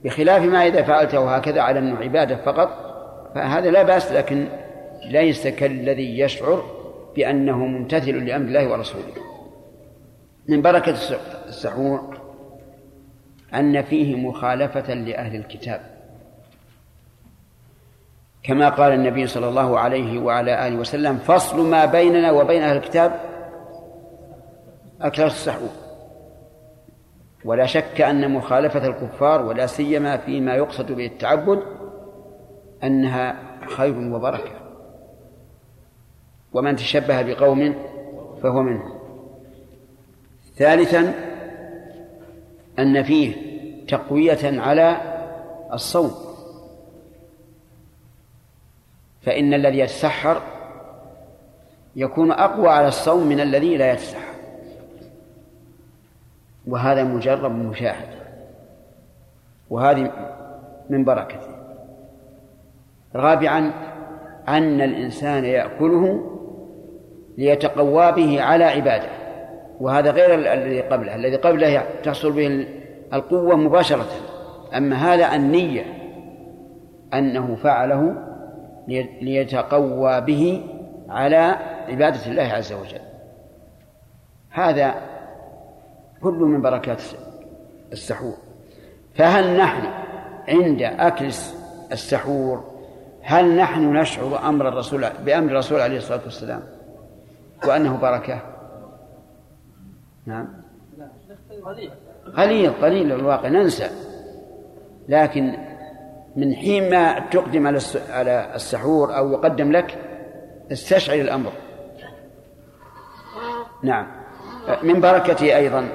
بخلاف ما إذا فعلته هكذا على أنه عبادة فقط فهذا لا بأس لكن ليس كالذي يشعر بأنه ممتثل لأمر الله ورسوله. من بركة السحور أن فيه مخالفة لأهل الكتاب. كما قال النبي صلى الله عليه وعلى آله وسلم فصل ما بيننا وبين أهل الكتاب أكل السحور ولا شك أن مخالفة الكفار ولا سيما فيما يقصد به التعبد أنها خير وبركة. ومن تشبه بقوم فهو منهم. ثالثا أن فيه تقوية على الصوم. فإن الذي يتسحر يكون أقوى على الصوم من الذي لا يتسحر. وهذا مجرب مشاهد وهذه من بركته. رابعا أن الإنسان يأكله ليتقوى به على عباده. وهذا غير الذي قبله. الذي قبله تحصل به القوة مباشرة. أما هذا النية أنه فعله ليتقوى به على عبادة الله عز وجل. هذا كل من بركات السحور. فهل نحن عند أكل السحور هل نحن نشعر أمر الرسول بأمر الرسول عليه الصلاة والسلام وأنه بركة؟ نعم. قليل. قليل الواقع ننسى. لكن من حين ما تقدم على السحور أو يقدم لك استشعر الأمر. نعم. من بركته أيضا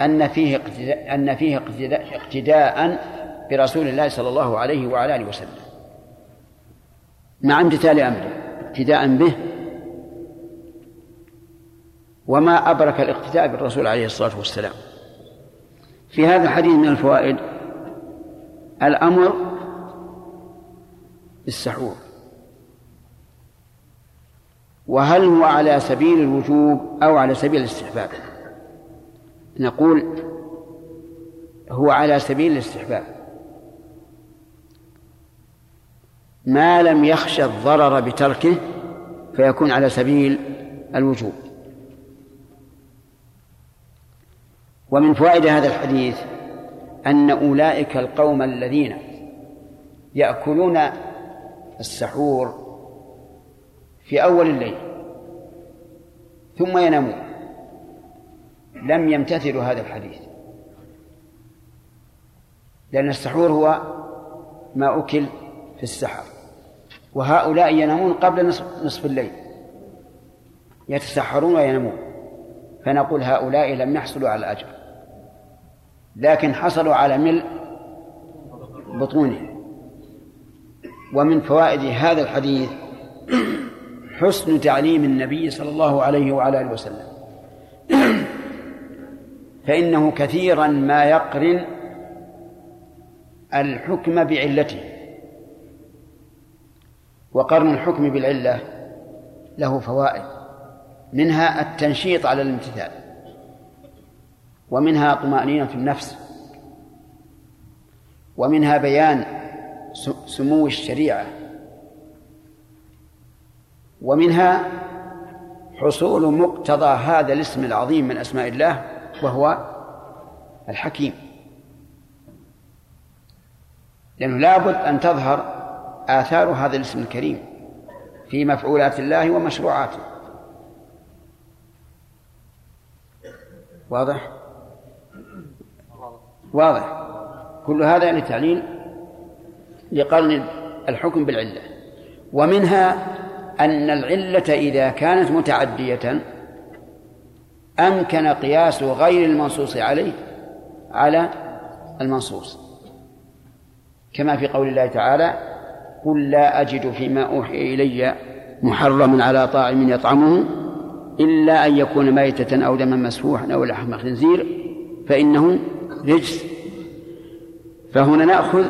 أن فيه اقتداء أن فيه اقتداء, اقتداء برسول الله صلى الله عليه وعلى آله وسلم. مع امتثال أمره اقتداء به وما أبرك الاقتداء بالرسول عليه الصلاة والسلام. في هذا الحديث من الفوائد الأمر بالسحور. وهل هو على سبيل الوجوب أو على سبيل الاستحباب؟ نقول هو على سبيل الاستحباب. ما لم يخشى الضرر بتركه فيكون على سبيل الوجوب. ومن فوائد هذا الحديث أن أولئك القوم الذين يأكلون السحور في أول الليل ثم ينامون لم يمتثلوا هذا الحديث لأن السحور هو ما أكل في السحر وهؤلاء ينامون قبل نصف الليل يتسحرون وينامون فنقول هؤلاء لم يحصلوا على الأجر. لكن حصلوا على ملء بطونهم ومن فوائد هذا الحديث حسن تعليم النبي صلى الله عليه وعلى آله وسلم. فإنه كثيرا ما يقرن الحكم بعلته. وقرن الحكم بالعلة له فوائد منها التنشيط على الامتثال. ومنها طمأنينة النفس. ومنها بيان سمو الشريعة. ومنها حصول مقتضى هذا الاسم العظيم من أسماء الله وهو الحكيم. لأنه لابد أن تظهر آثار هذا الاسم الكريم في مفعولات الله ومشروعاته. واضح؟ واضح؟ كل هذا يعني تعليل لقرن الحكم بالعلة. ومنها أن العلة إذا كانت متعدية أمكن قياس غير المنصوص عليه على المنصوص. كما في قول الله تعالى قل لا أجد فيما أوحي إلي محرما على طاعم يطعمه إلا أن يكون ميتة أو دما مسفوحا أو لحم خنزير فإنه رجس. فهنا نأخذ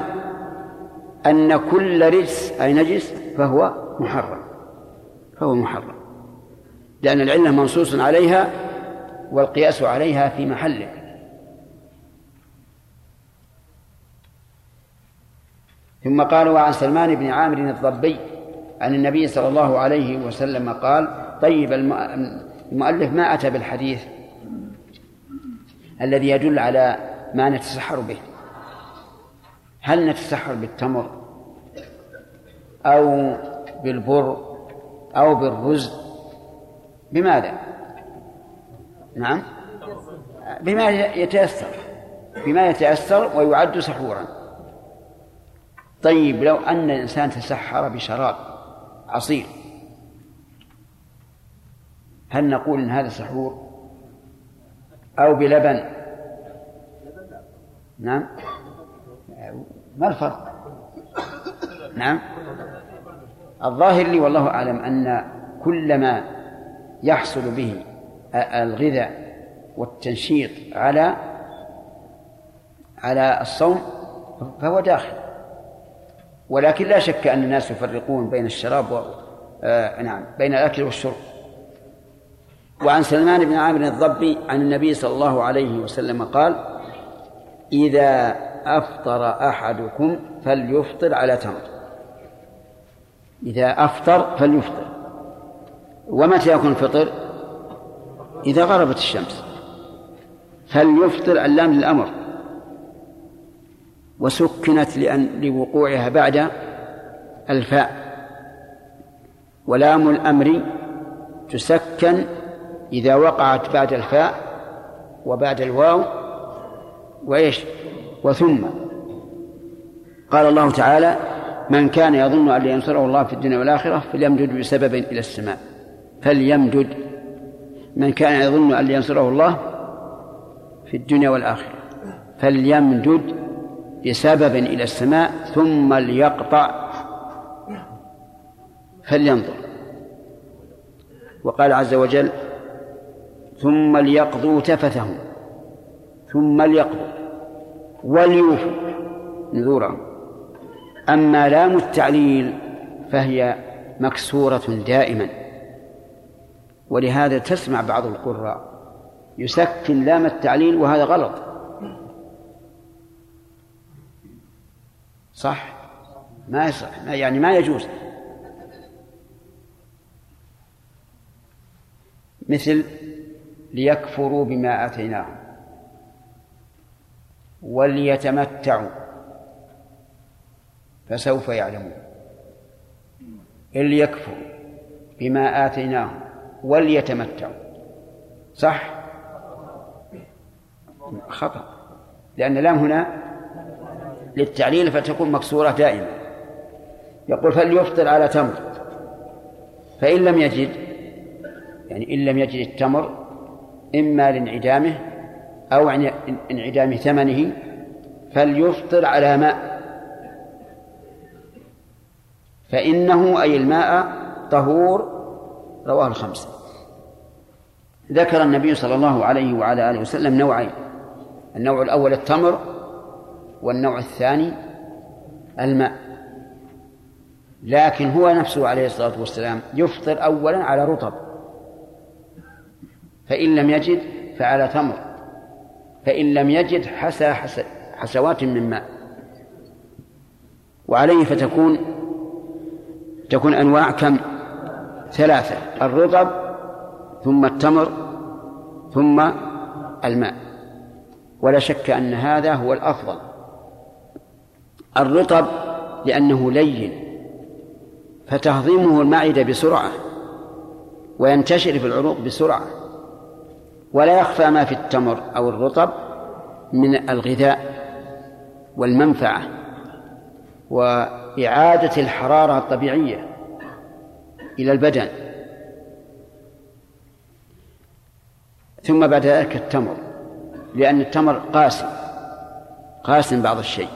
أن كل رجس أي نجس فهو محرم. فهو محرم. لأن العلة منصوص عليها والقياس عليها في محله. ثم قالوا عن سلمان بن عامر الضبي عن النبي صلى الله عليه وسلم قال طيب المؤلف ما أتى بالحديث الذي يدل على ما نتسحر به. هل نتسحر بالتمر أو بالبر أو بالرز؟ بماذا؟ نعم. بما يتيسر بما يتيسر ويعد سحورا. طيب لو أن الإنسان تسحر بشراب عصير هل نقول إن هذا سحور؟ أو بلبن؟ نعم. ما الفرق؟ نعم. الظاهر لي والله أعلم أن كل ما يحصل به الغذاء والتنشيط على على الصوم فهو داخل. ولكن لا شك أن الناس يفرقون بين الشراب و... آه نعم بين الأكل والشرب. وعن سلمان بن عامر الضبي عن النبي صلى الله عليه وسلم قال إذا أفطر أحدكم فليفطر على تمر. إذا أفطر فليفطر. ومتى يكون الفطر؟ إذا غربت الشمس. فليفطر اللام للأمر. وسكنت لأن لوقوعها بعد الفاء. ولام الأمر تسكن إذا وقعت بعد الفاء وبعد الواو وإيش؟ وثم. قال الله تعالى من كان يظن أن ينصره الله في الدنيا والآخرة فليمدد بسبب إلى السماء. فليمدد. من كان يظن أن ينصره الله في الدنيا والآخرة فليمدد بسبب إلى السماء ثم ليقطع. فلينظر. وقال عز وجل ثم ليقضوا تفثهم ثم ليقضوا وليوفوا نذورهم أما لام التعليل فهي مكسورة دائما. ولهذا تسمع بعض القراء يسكن لام التعليل وهذا غلط. صح؟ ما يصح. يعني ما يجوز. مثل ليكفروا بما آتيناهم. وليتمتعوا فسوف يعلمون. ليكفروا بما آتيناهم وليتمتعوا. صح؟ خطأ. لأن اللام هنا للتعليل فتكون مكسورة دائما. يقول فليفطر على تمر. فإن لم يجد يعني إن لم يجد التمر إما لانعدامه أو انعدام ثمنه فليفطر على ماء. فإنه أي الماء طهور رواه الخمسة. ذكر النبي صلى الله عليه وعلى آله وسلم نوعين النوع الأول التمر والنوع الثاني الماء. لكن هو نفسه عليه الصلاة والسلام يفطر أولا على رطب فإن لم يجد فعلى تمر. فإن لم يجد حسى حس حسوات من ماء. وعليه فتكون تكون أنواع كم؟ ثلاثة الرطب ثم التمر ثم الماء. ولا شك أن هذا هو الأفضل. الرطب لأنه لين فتهضيمه المعدة بسرعة وينتشر في العروق بسرعة. ولا يخفى ما في التمر أو الرطب من الغذاء والمنفعة وإعادة الحرارة الطبيعية إلى البدن. ثم بعد ذلك التمر لأن التمر قاسي قاسم بعض الشيء.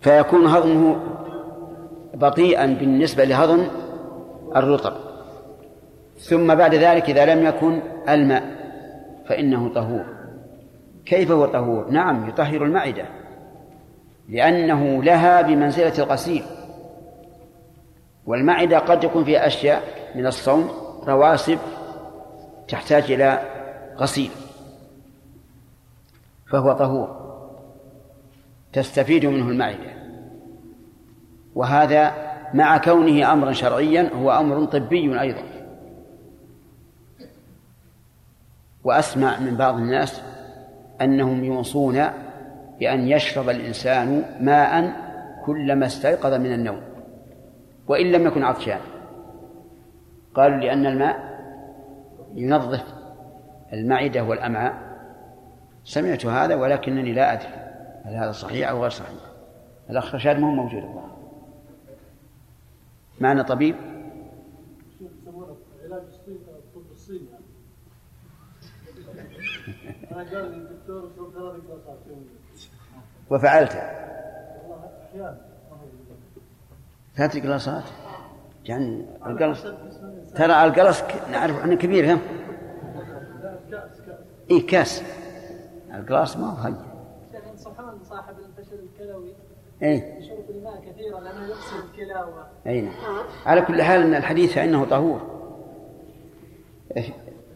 فيكون هضمه بطيئا بالنسبة لهضم الرطب. ثم بعد ذلك إذا لم يكن الماء فإنه طهور. كيف هو طهور؟ نعم يطهر المعدة لأنه لها بمنزلة الغسيل. والمعدة قد يكون فيها أشياء من الصوم رواسب تحتاج إلى غسيل فهو طهور. تستفيد منه المعدة. وهذا مع كونه أمرا شرعيا هو أمر طبي أيضا. وأسمع من بعض الناس أنهم يوصون بأن يشرب الإنسان ماء كلما استيقظ من النوم وإن لم يكن عطشان. قالوا لأن الماء ينظف المعدة والأمعاء. سمعت هذا ولكنني لا أدري هل هذا صحيح أو غير صحيح. الأخ رشاد مو موجود الله معنا طبيب صرت ثلاث قلاصات يعني القلص ترى القلص نعرف عنه كبير هم كاس كاس إيه كاس. القلاص ما هو هي سبحان صاحب الفشل الكلوي. إيه. يشرب الماء كثيرا لأنه يغسل الكلى. أي نعم. على كل حال أن الحديث فإنه طهور.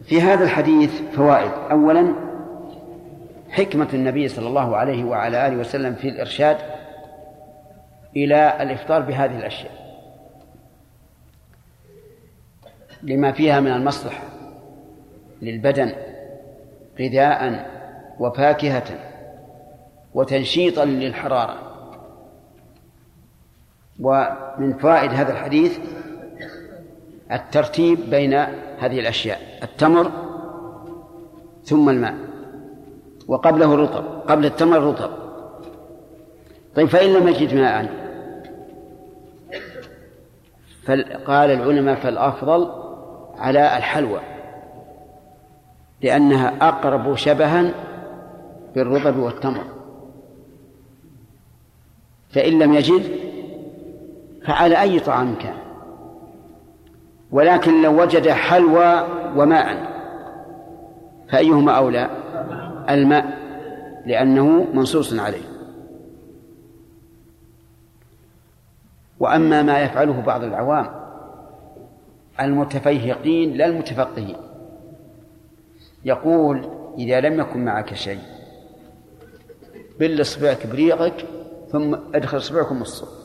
في هذا الحديث فوائد. أولا حكمة النبي صلى الله عليه وعلى آله وسلم في الإرشاد إلى الإفطار بهذه الأشياء. لما فيها من المصلحة للبدن غذاء وفاكهة وتنشيطا للحرارة. ومن فوائد هذا الحديث الترتيب بين هذه الأشياء التمر ثم الماء وقبله الرطب قبل التمر رطب. طيب فإن لم يجد ماء قال العلماء فالأفضل على الحلوى لأنها أقرب شبها بالرطب والتمر. فإن لم يجد فعلى أي طعام كان. ولكن لو وجد حلوى وماء فأيهما أولى؟ الماء لأنه منصوص عليه. وأما ما يفعله بعض العوام المتفيهقين لا المتفقهين. يقول إذا لم يكن معك شيء بل اصبعك بريقك ثم ادخل اصبعكم الصوت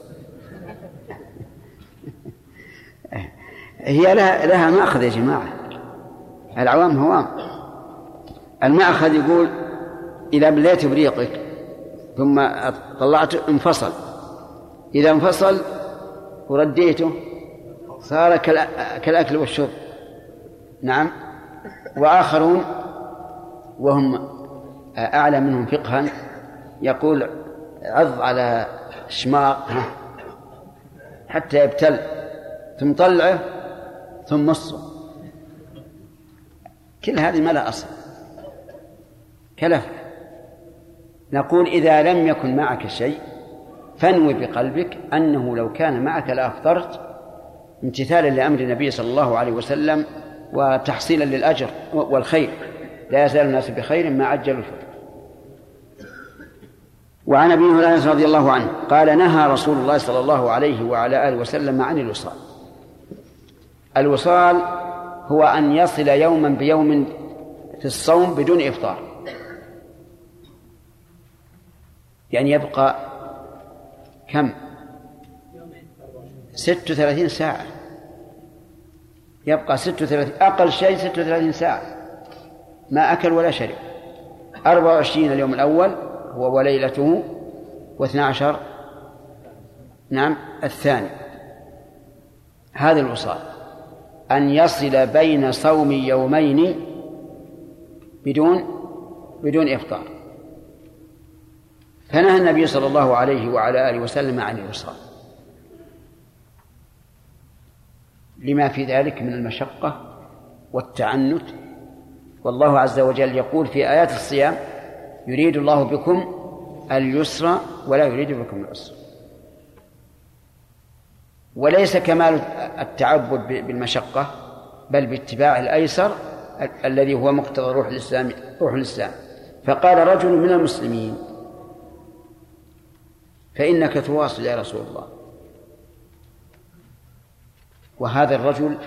هي لها, لها مأخذ يا جماعة. العوام هوام. المأخذ يقول إذا بليت بريقك ثم طلعت انفصل. إذا انفصل ورديته صار كالأكل والشرب. نعم. وآخرون وهم أعلى منهم فقها يقول عض على شماغ حتى يبتل. ثم طلعه ثم مصه كل هذه ما لها أصل. كلف نقول إذا لم يكن معك شيء فانوي بقلبك أنه لو كان معك لأفطرت امتثالا لأمر النبي صلى الله عليه وسلم وتحصيلا للأجر والخير. لا يزال الناس بخير ما عجلوا الفطر وعن أبي هريرة رضي الله عنه قال نهى رسول الله صلى الله عليه وعلى آله وسلم عن الوصال. الوصال هو أن يصل يوما بيوم في الصوم بدون إفطار. يعني يبقى كم؟ ست وثلاثين ساعة. يبقى ست وثلاثين أقل شيء ست وثلاثين ساعة. ما أكل ولا شرب. أربعة وعشرين اليوم الأول هو وليلته. واثنى عشر نعم الثاني. هذا الوصال. أن يصل بين صوم يومين بدون بدون إفطار. فنهى النبي صلى الله عليه وعلى آله وسلم عن الوصال لما في ذلك من المشقة والتعنت. والله عز وجل يقول في آيات الصيام يريد الله بكم اليسر ولا يريد بكم العسر. وليس كمال التعبد بالمشقة بل باتباع الأيسر الذي هو مقتضى روح الإسلام روح الإسلام. فقال رجل من المسلمين فإنك تواصل يا رسول الله. وهذا الرجل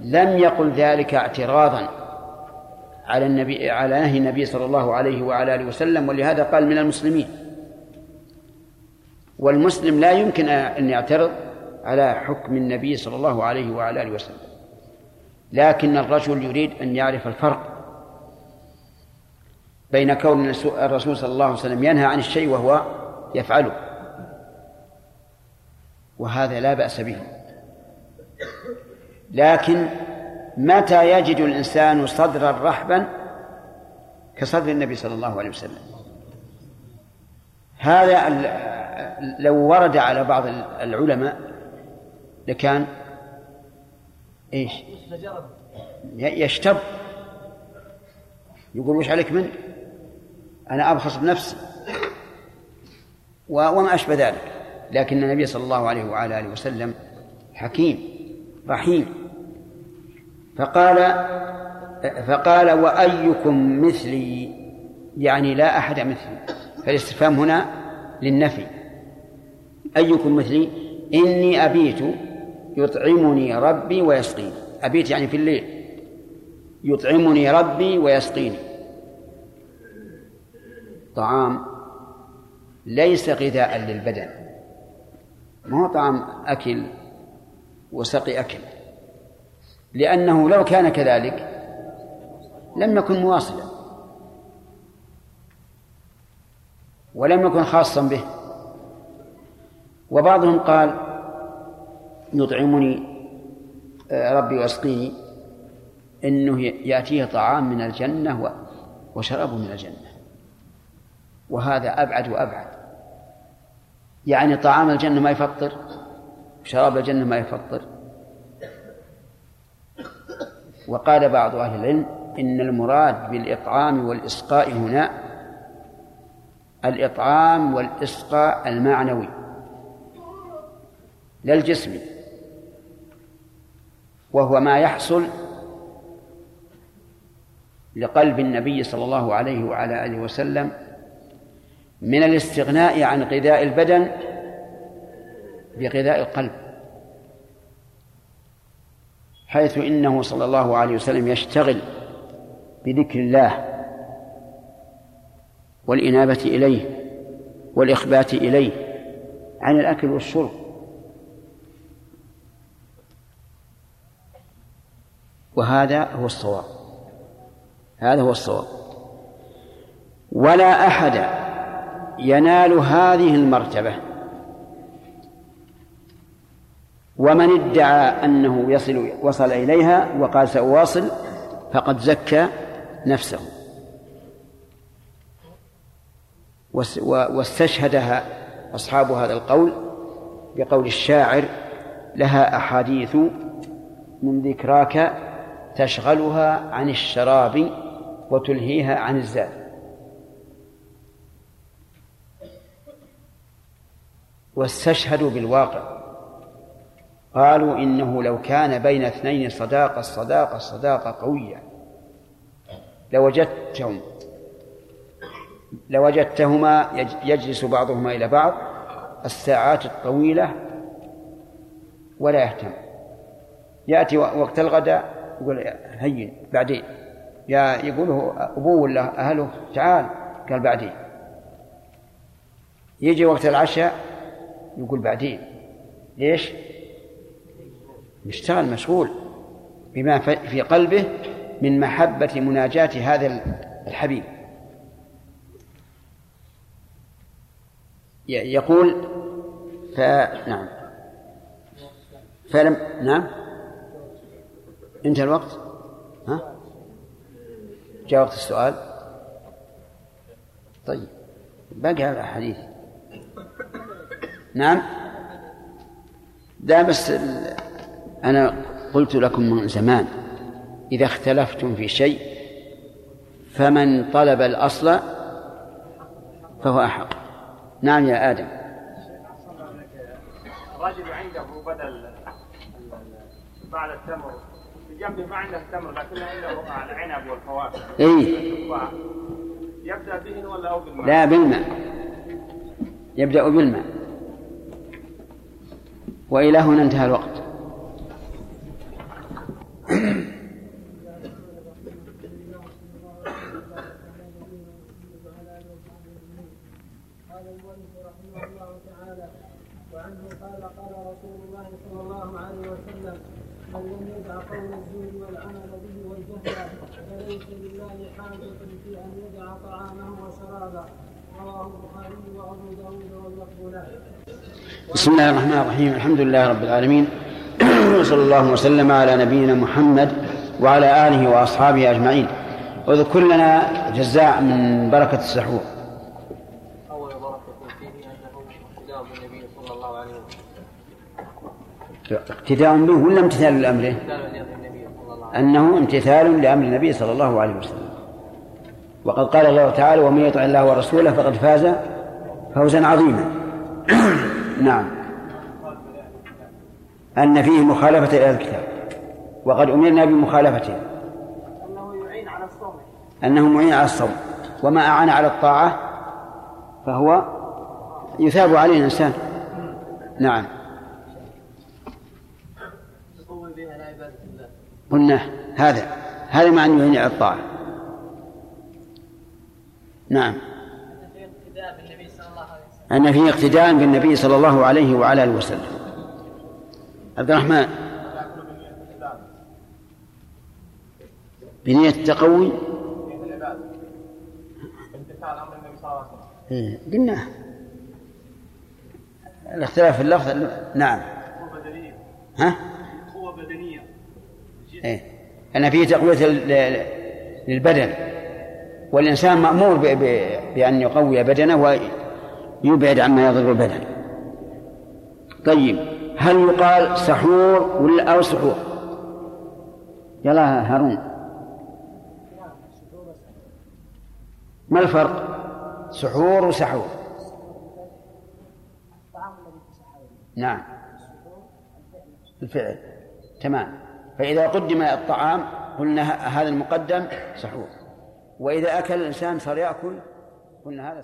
لم يقل ذلك اعتراضا على النبي على نهي النبي صلى الله عليه وعلى آله وسلم ولهذا قال من المسلمين. والمسلم لا يمكن أن يعترض على حكم النبي صلى الله عليه وعلى آله وسلم. لكن الرجل يريد أن يعرف الفرق بين كون الرسول صلى الله عليه وسلم ينهى عن الشيء وهو يفعله. وهذا لا بأس به. لكن متى يجد الإنسان صدرا رحبا كصدر النبي صلى الله عليه وسلم؟ هذا لو ورد على بعض العلماء لكان إيش؟ يشتب يقول وش عليك من؟ أنا أبخص بنفسي. وما أشبه ذلك. لكن النبي صلى الله عليه وعلى آله وسلم حكيم رحيم. فقال فقال وأيكم مثلي؟ يعني لا أحد مثلي. فالاستفهام هنا للنفي. أيكم مثلي؟ إني أبيت يطعمني ربي ويسقيني. أبيت يعني في الليل. يطعمني ربي ويسقيني. طعام ليس غذاء للبدن. ما هو طعام أكل وسقي أكل. لأنه لو كان كذلك لم يكن مواصلا. ولم يكن خاصا به. وبعضهم قال يطعمني آه، ربي واسقيني إنه يأتيه طعام من الجنة وشراب من الجنة. وهذا أبعد وأبعد. يعني طعام الجنة ما يفطر شراب الجنة ما يفطر. وقال بعض أهل العلم إن المراد بالإطعام والإسقاء هنا الإطعام والإسقاء المعنوي لا الجسمي وهو ما يحصل لقلب النبي صلى الله عليه وعلى آله وسلم من الاستغناء عن غذاء البدن بغذاء القلب حيث إنه صلى الله عليه وسلم يشتغل بذكر الله والإنابة إليه والإخبات إليه عن الأكل والشرب. وهذا هو الصواب. هذا هو الصواب. ولا أحد ينال هذه المرتبة. ومن ادعى أنه يصل وصل إليها وقال سأواصل فقد زكى نفسه. واستشهدها أصحاب هذا القول بقول الشاعر لها أحاديث من ذكراك تشغلها عن الشراب وتلهيها عن الزاد. واستشهدوا بالواقع. قالوا إنه لو كان بين اثنين صداقة الصداقة الصداقة قوية لوجدتهم. لوجدتهما يجلس بعضهما إلى بعض. الساعات الطويلة ولا يهتم. يأتي وقت الغداء يقول هين بعدين. يا يقول هو أبوه ولا أهله؟ تعال. قال بعدين. يجي وقت العشاء يقول بعدين. ليش؟ مشتغل مشغول. بما في قلبه من محبة مناجاة هذا الحبيب. يقول ف نعم. فلم نعم. انتهى الوقت؟ ها؟ جاء وقت السؤال؟ طيب باقي الأحاديث نعم؟ لا بس أنا قلت لكم من زمان إذا اختلفتم في شيء فمن طلب الأصل فهو أحق. نعم يا آدم. رجل عنده بدل بعد التمر. بجنبه ما عنده تمر لكنه عنده العنب والفواكه اي يبدأ به ولا أو بالماء؟ لا بالماء. يبدأ بالماء. وإلى هنا انتهى الوقت وعنه قال قال رسول الله صلى الله عليه وسلم من لم يدع قول الزور والعمل به والجهل فليس لله حاجة في أن يدع طعامه وشرابه رواه البخاري وأبو داود واللفظ له بسم الله الرحمن الرحيم. الحمد لله رب العالمين. [clears throat] وصلى الله وسلم على نبينا محمد وعلى آله وأصحابه أجمعين. واذكر لنا جزاء من بركة السحور. اقتداء به ولا امتثال لأمره؟ أنه امتثال لأمر النبي صلى الله عليه وسلم. وقد قال الله تعالى ومن يطع الله ورسوله فقد فاز فوزا عظيما. [clears throat] نعم. أن فيه مخالفة إلى الكتاب. وقد أمرنا بمخالفته. أنه يعين على الصوم أنه معين على الصوم. وما أعان على الطاعة فهو يثاب عليه الإنسان. نعم. قلنا هذا. هذا مع أنه يعين على الطاعة. نعم. أن فيه اقتداء بالنبي صلى الله عليه وعلى آله وسلم. عبد الرحمن. بنية التقوي. إيه قلنا. الاختلاف في اللفظ. نعم. ها؟ قوة بدنية. إيه. أن فيه تقوية للبدن. والإنسان مأمور بأن يقوي بدنه ويبعد عما يضر البدن. طيب هل يقال سحور ولا أو سحور؟ يلا هارون. ما الفرق؟ سحور وسحور. نعم. الفعل. تمام. فإذا قدم الطعام قلنا هذا المقدم سحور. وإذا أكل الإنسان صار يأكل قلنا هذا